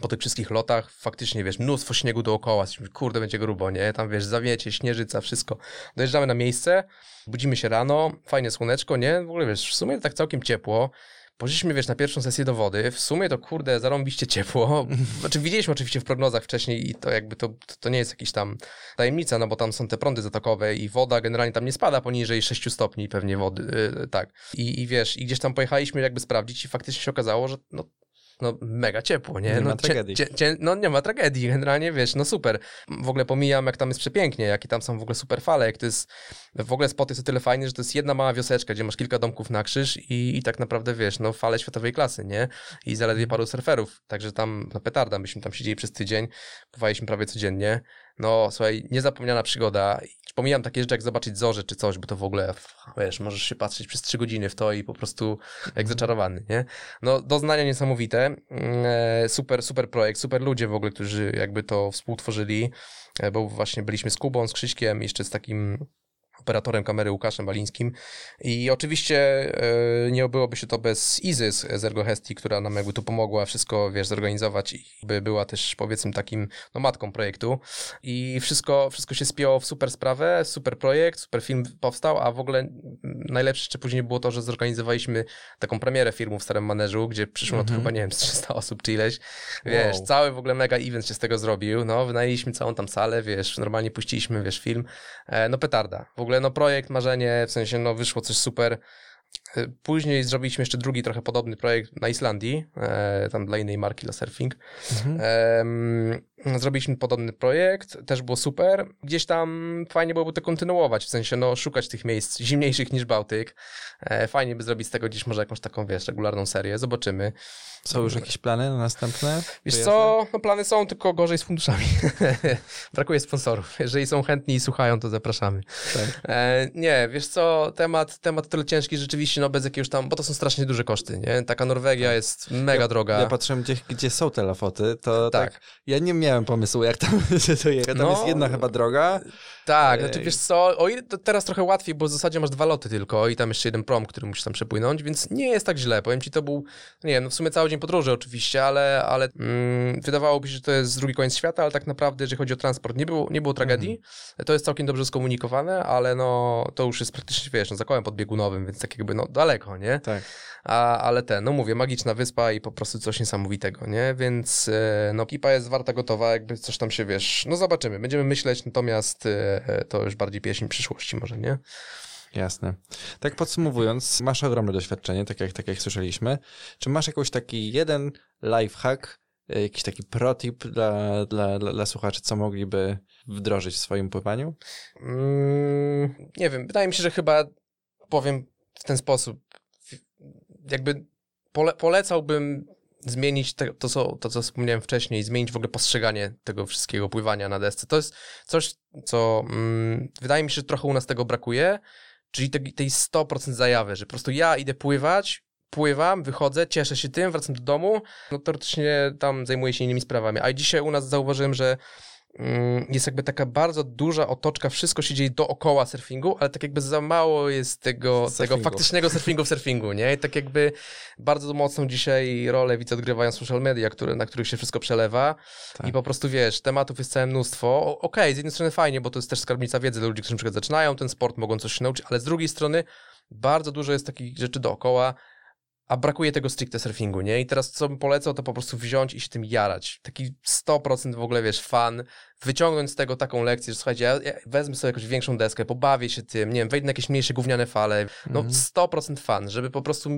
po tych wszystkich lotach, faktycznie, wiesz, mnóstwo śniegu dookoła, kurde, będzie grubo, nie? Tam, wiesz, zawiecie, śnieżyca, wszystko. Dojeżdżamy na miejsce, budzimy się rano, fajne słoneczko, nie? W ogóle, wiesz, w sumie tak całkiem ciepło. Poszliśmy, wiesz, na pierwszą sesję do wody. W sumie to, kurde, zarąbiście ciepło. Znaczy, widzieliśmy oczywiście w prognozach wcześniej i to jakby to, to nie jest jakiś tam tajemnica, no bo tam są te prądy zatokowe i woda generalnie tam nie spada poniżej 6 stopni pewnie wody, yy, tak. I, I wiesz, i gdzieś tam pojechaliśmy jakby sprawdzić i faktycznie się okazało, że no no mega ciepło, nie? Nie no, ma tragedii. Cie, cie, no nie ma tragedii, generalnie wiesz, no super. W ogóle pomijam, jak tam jest przepięknie, jakie tam są w ogóle super fale, jak to jest, w ogóle spot jest o tyle fajny, że to jest jedna mała wioseczka, gdzie masz kilka domków na krzyż i, i tak naprawdę, wiesz, no fale światowej klasy, nie? I zaledwie paru surferów, także tam, no petarda, myśmy tam siedzieli przez tydzień, pływaliśmy prawie codziennie, no słuchaj, niezapomniana przygoda. Pomijam takie rzeczy, jak zobaczyć zorze czy coś, bo to w ogóle, wiesz, możesz się patrzeć przez trzy godziny w to i po prostu jak zaczarowany, nie? No doznania niesamowite, e, super, super projekt, super ludzie w ogóle, którzy jakby to współtworzyli, e, bo właśnie byliśmy z Kubą, z Krzyśkiem, jeszcze z takim operatorem kamery Łukaszem Balińskim i oczywiście e, nie obyłoby się to bez Izy z z Ergo Hesti, która nam jakby tu pomogła wszystko, wiesz, zorganizować i by była też powiedzmy takim, no matką projektu. I wszystko, wszystko się spięło w super sprawę, super projekt, super film powstał, a w ogóle mm, najlepsze jeszcze później było to, że zorganizowaliśmy taką premierę filmu w Starym Manerzu, gdzie przyszło no to Mhm. chyba, nie wiem, z 300 osób czy ileś, wiesz, Wow. cały w ogóle mega event się z tego zrobił, no, wynajęliśmy całą tam salę, wiesz, normalnie puściliśmy, wiesz, film, e, no petarda, w ogóle, no projekt, marzenie, w sensie, no wyszło coś super, E, Później zrobiliśmy jeszcze drugi trochę podobny projekt na Islandii, e, tam dla innej marki La Surfing. Mhm. Em, zrobiliśmy podobny projekt, też było super. Gdzieś tam fajnie byłoby to kontynuować, w sensie no, szukać tych miejsc zimniejszych niż Bałtyk. E, fajnie by zrobić z tego gdzieś może jakąś taką, wiesz, regularną serię, zobaczymy. Są już jakieś plany na następne? Wiesz wyjazdy? co, no plany są, tylko gorzej z funduszami. Brakuje sponsorów. Jeżeli są chętni i słuchają, to zapraszamy. Tak. E, nie, wiesz co, temat, temat tyle ciężki rzeczywiście, no bez jakiegoś tam, bo to są strasznie duże koszty, nie? Taka Norwegia jest mega droga. Ja patrzyłem gdzie, gdzie są te lafoty, to tak. Tak. Ja nie miałem pomysłu, jak tam się to je. Tam No. jest jedna chyba droga. Tak, Ej. znaczy wiesz co, o ile teraz trochę łatwiej, bo w zasadzie masz dwa loty tylko i tam jeszcze jeden prom, który musisz tam przepłynąć, więc nie jest tak źle. Powiem ci, to był, nie wiem, no w sumie cały dzień podróży oczywiście, ale, ale mm, wydawałoby się, że to jest drugi koniec świata, ale tak naprawdę, jeżeli chodzi o transport, nie było, nie było tragedii. To jest całkiem dobrze skomunikowane, ale no to już jest praktycznie, wiesz, no, za kołem podbiegunowym, więc tak jakby no daleko, nie? Tak. A, ale ten, no mówię, magiczna wyspa i po prostu coś niesamowitego, nie? Więc e, no ekipa jest warta gotowa, jakby coś tam się, wiesz, no zobaczymy, będziemy myśleć, natomiast e, to już bardziej pieśń przyszłości może, nie? Jasne. Tak podsumowując, masz ogromne doświadczenie, tak jak, tak jak słyszeliśmy. Czy masz jakiś taki jeden lifehack, e, jakiś taki protip dla, dla, dla, dla słuchaczy, co mogliby wdrożyć w swoim pływaniu? Mm, nie wiem, wydaje mi się, że chyba powiem w ten sposób. Jakby pole, polecałbym zmienić te, to, co, to, co wspomniałem wcześniej, zmienić w ogóle postrzeganie tego wszystkiego pływania na desce. To jest coś, co mm, wydaje mi się, że trochę u nas tego brakuje, czyli te, tej 100% zajawy, że po prostu ja idę pływać, pływam, wychodzę, cieszę się tym, wracam do domu, no teoretycznie tam zajmuję się innymi sprawami. A dzisiaj u nas zauważyłem, że jest jakby taka bardzo duża otoczka, wszystko się dzieje dookoła surfingu, ale tak jakby za mało jest tego, tego Surfingu. faktycznego surfingu w surfingu, nie? I tak jakby bardzo mocną dzisiaj rolę widzę odgrywają social media, które, na których się wszystko przelewa Tak. i po prostu wiesz, tematów jest całe mnóstwo. Okej, z jednej strony fajnie, bo to jest też skarbnica wiedzy dla ludzi, którzy na przykład zaczynają ten sport, mogą coś się nauczyć, ale z drugiej strony bardzo dużo jest takich rzeczy dookoła, a brakuje tego stricte surfingu, nie? I teraz co bym polecał, to po prostu wziąć i się tym jarać. Taki 100% w ogóle, wiesz, fan, wyciągnąć z tego taką lekcję, że słuchajcie, ja, ja wezmę sobie jakąś większą deskę, pobawię się tym, nie wiem, wejdę na jakieś mniejsze gówniane fale, no Mhm. 100% fan, żeby po prostu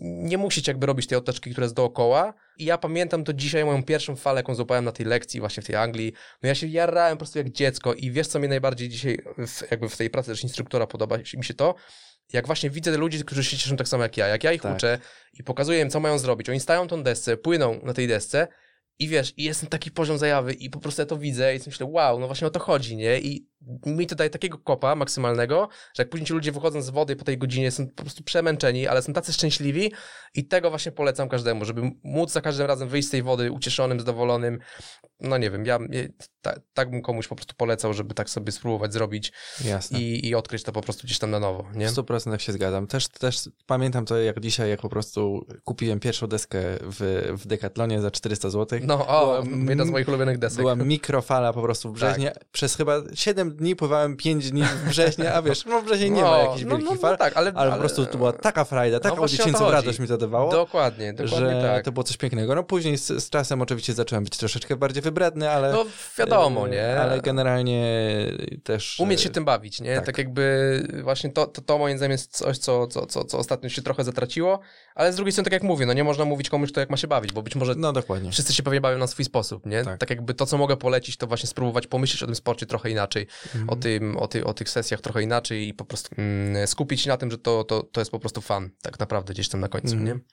nie musieć jakby robić tej otoczki, która jest dookoła. I ja pamiętam to dzisiaj, moją pierwszą falę, jaką złapałem na tej lekcji właśnie w tej Anglii. No ja się jarałem po prostu jak dziecko i wiesz, co mnie najbardziej dzisiaj w, jakby w tej pracy też instruktora podoba mi się to, jak właśnie widzę ludzi, którzy się cieszą tak samo jak ja, jak ja ich Tak. uczę i pokazuję im, co mają zrobić. Oni stają tą desce, płyną na tej desce i wiesz, i jest ten taki poziom zajawy i po prostu ja to widzę i myślę, wow, no właśnie o to chodzi, nie? I mi to daje takiego kopa maksymalnego, że jak później ci ludzie wychodzą z wody po tej godzinie są po prostu przemęczeni, ale są tacy szczęśliwi i tego właśnie polecam każdemu, żeby móc za każdym razem wyjść z tej wody ucieszonym, zadowolonym. No nie wiem, ja ja- ta, tak bym komuś po prostu polecał, żeby tak sobie spróbować zrobić i, i odkryć to po prostu gdzieś tam na nowo, nie? W 100% się zgadzam. Też, też pamiętam to jak dzisiaj, jak po prostu kupiłem pierwszą deskę w, w Decathlonie za 400 zł. No, o, Była- jedna z moich ulubionych desek. Była mikrofala po prostu w Brzeźnie. Przez chyba 7 dni pływałem 5 dni w Brzeźnie, a wiesz, no w Brzeźnie nie ma jakichś no, wielkich no, no, fal, tak, ale, ale, po prostu to była taka frajda, taką właśnie o to dziecięcą radość mi to dawało. Dokładnie, dokładnie że tak. to było coś pięknego. No później z, z czasem oczywiście zacząłem być troszeczkę bardziej wybredny, ale... No wiadomo, nie? Ale generalnie też... Umieć się tym bawić, nie? tak. Tak, jakby właśnie to, to, to moim zdaniem jest coś, co, co, co, co ostatnio się trochę zatraciło, ale z drugiej strony, tak jak mówię, no nie można mówić komuś, kto jak ma się bawić, bo być może No dokładnie. wszyscy się pewnie bawią na swój sposób, nie? Tak. Tak. jakby to, co mogę polecić, to właśnie spróbować pomyśleć o tym sporcie trochę inaczej, Mhm. o, tym, o, ty, o tych sesjach trochę inaczej i po prostu mm, skupić się na tym, że to, to, to jest po prostu fan, tak naprawdę gdzieś tam na końcu, Mhm. nie?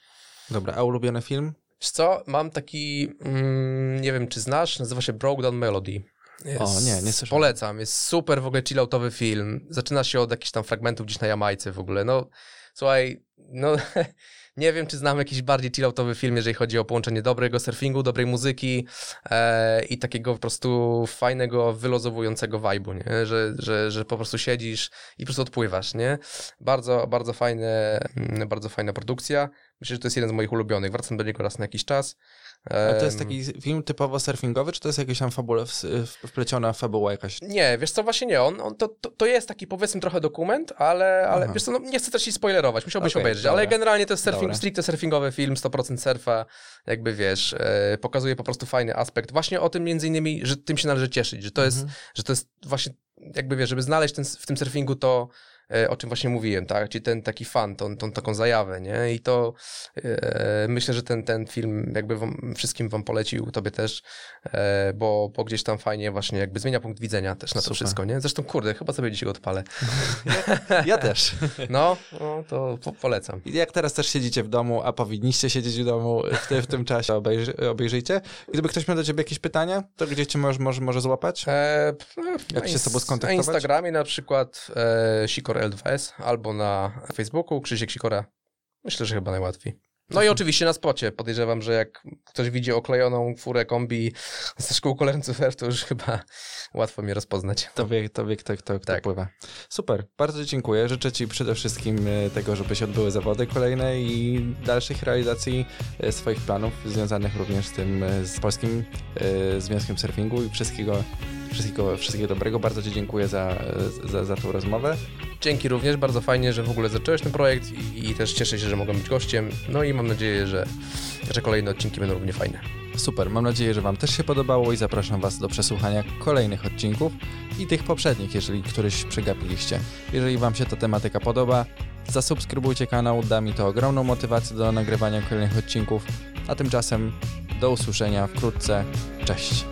Dobra, a ulubiony film? Wiesz co, mam taki, mm, nie wiem czy znasz, nazywa się Broke Down Melody. Jest, O, nie, nie słyszałem. Polecam, jest super w ogóle chilloutowy film. Zaczyna się od jakichś tam fragmentów gdzieś na Jamajce w ogóle. No, słuchaj, no nie wiem, czy znam jakiś bardziej chilloutowy film, jeżeli chodzi o połączenie dobrego surfingu, dobrej muzyki e, i takiego po prostu fajnego, wylozowującego vibe'u, nie? Że, że, że po prostu siedzisz i po prostu odpływasz, nie? Bardzo, bardzo fajne, mm, bardzo fajna produkcja. Myślę, że to jest jeden z moich ulubionych. Wracam do niego raz na jakiś czas. A to jest taki film typowo surfingowy, czy to jest jakaś tam w- wpleciona fabuła jakaś? Nie, wiesz co, właśnie nie. On, on to, to, to jest taki powiedzmy trochę dokument, ale, ale Aha. wiesz co, no, nie chcę też ci spoilerować, musiałbyś Okej, obejrzeć, dobra. ale generalnie to jest surfing, Dobra. stricte surfingowy film, 100% surfa, jakby wiesz, e, pokazuje po prostu fajny aspekt. Właśnie o tym między innymi, że tym się należy cieszyć, że to jest, Mhm. że to jest właśnie, jakby wiesz, żeby znaleźć ten, w tym surfingu to, o czym właśnie mówiłem, tak, czyli ten taki fan, tą, tą taką zajawę, nie, i to e, myślę, że ten, ten film jakby wam, wszystkim wam polecił, tobie też, e, bo, bo gdzieś tam fajnie właśnie jakby zmienia punkt widzenia też na to Super. wszystko, nie, zresztą kurde, chyba sobie dzisiaj go odpalę. Ja też. No, no to po, polecam. I Jak teraz też siedzicie w domu, a powinniście siedzieć w domu w, ty, w tym czasie, obejrzy, obejrzyjcie. Gdyby ktoś miał do ciebie jakieś pytania, to gdzie cię może, może, może złapać? E, Jak się z tobą skontaktować? Na Instagramie na przykład e, Sikor L2S albo na Facebooku Krzysiek Sikora. Myślę, że chyba najłatwiej. No Mhm. i oczywiście na spocie. Podejrzewam, że jak ktoś widzi oklejoną furę kombi ze szkół kolerców to już chyba łatwo mnie rozpoznać. To wie, to wie kto, kto, kto Tak. pływa. Super, bardzo dziękuję. Życzę ci przede wszystkim e, tego, żeby się odbyły zawody kolejne i dalszych realizacji e, swoich planów związanych również z tym, e, z Polskim Związkiem Surfingu i wszystkiego, wszystkiego, wszystkiego dobrego. Bardzo ci dziękuję za, za, za tą rozmowę. Dzięki również, bardzo fajnie, że w ogóle zacząłeś ten projekt i, i też cieszę się, że mogłem być gościem. No i mam nadzieję, że, że kolejne odcinki będą równie fajne. Super, mam nadzieję, że Wam też się podobało i zapraszam Was do przesłuchania kolejnych odcinków i tych poprzednich, jeżeli któryś przegapiliście. Jeżeli Wam się ta tematyka podoba, zasubskrybujcie kanał, da mi to ogromną motywację do nagrywania kolejnych odcinków, a tymczasem do usłyszenia wkrótce. Cześć!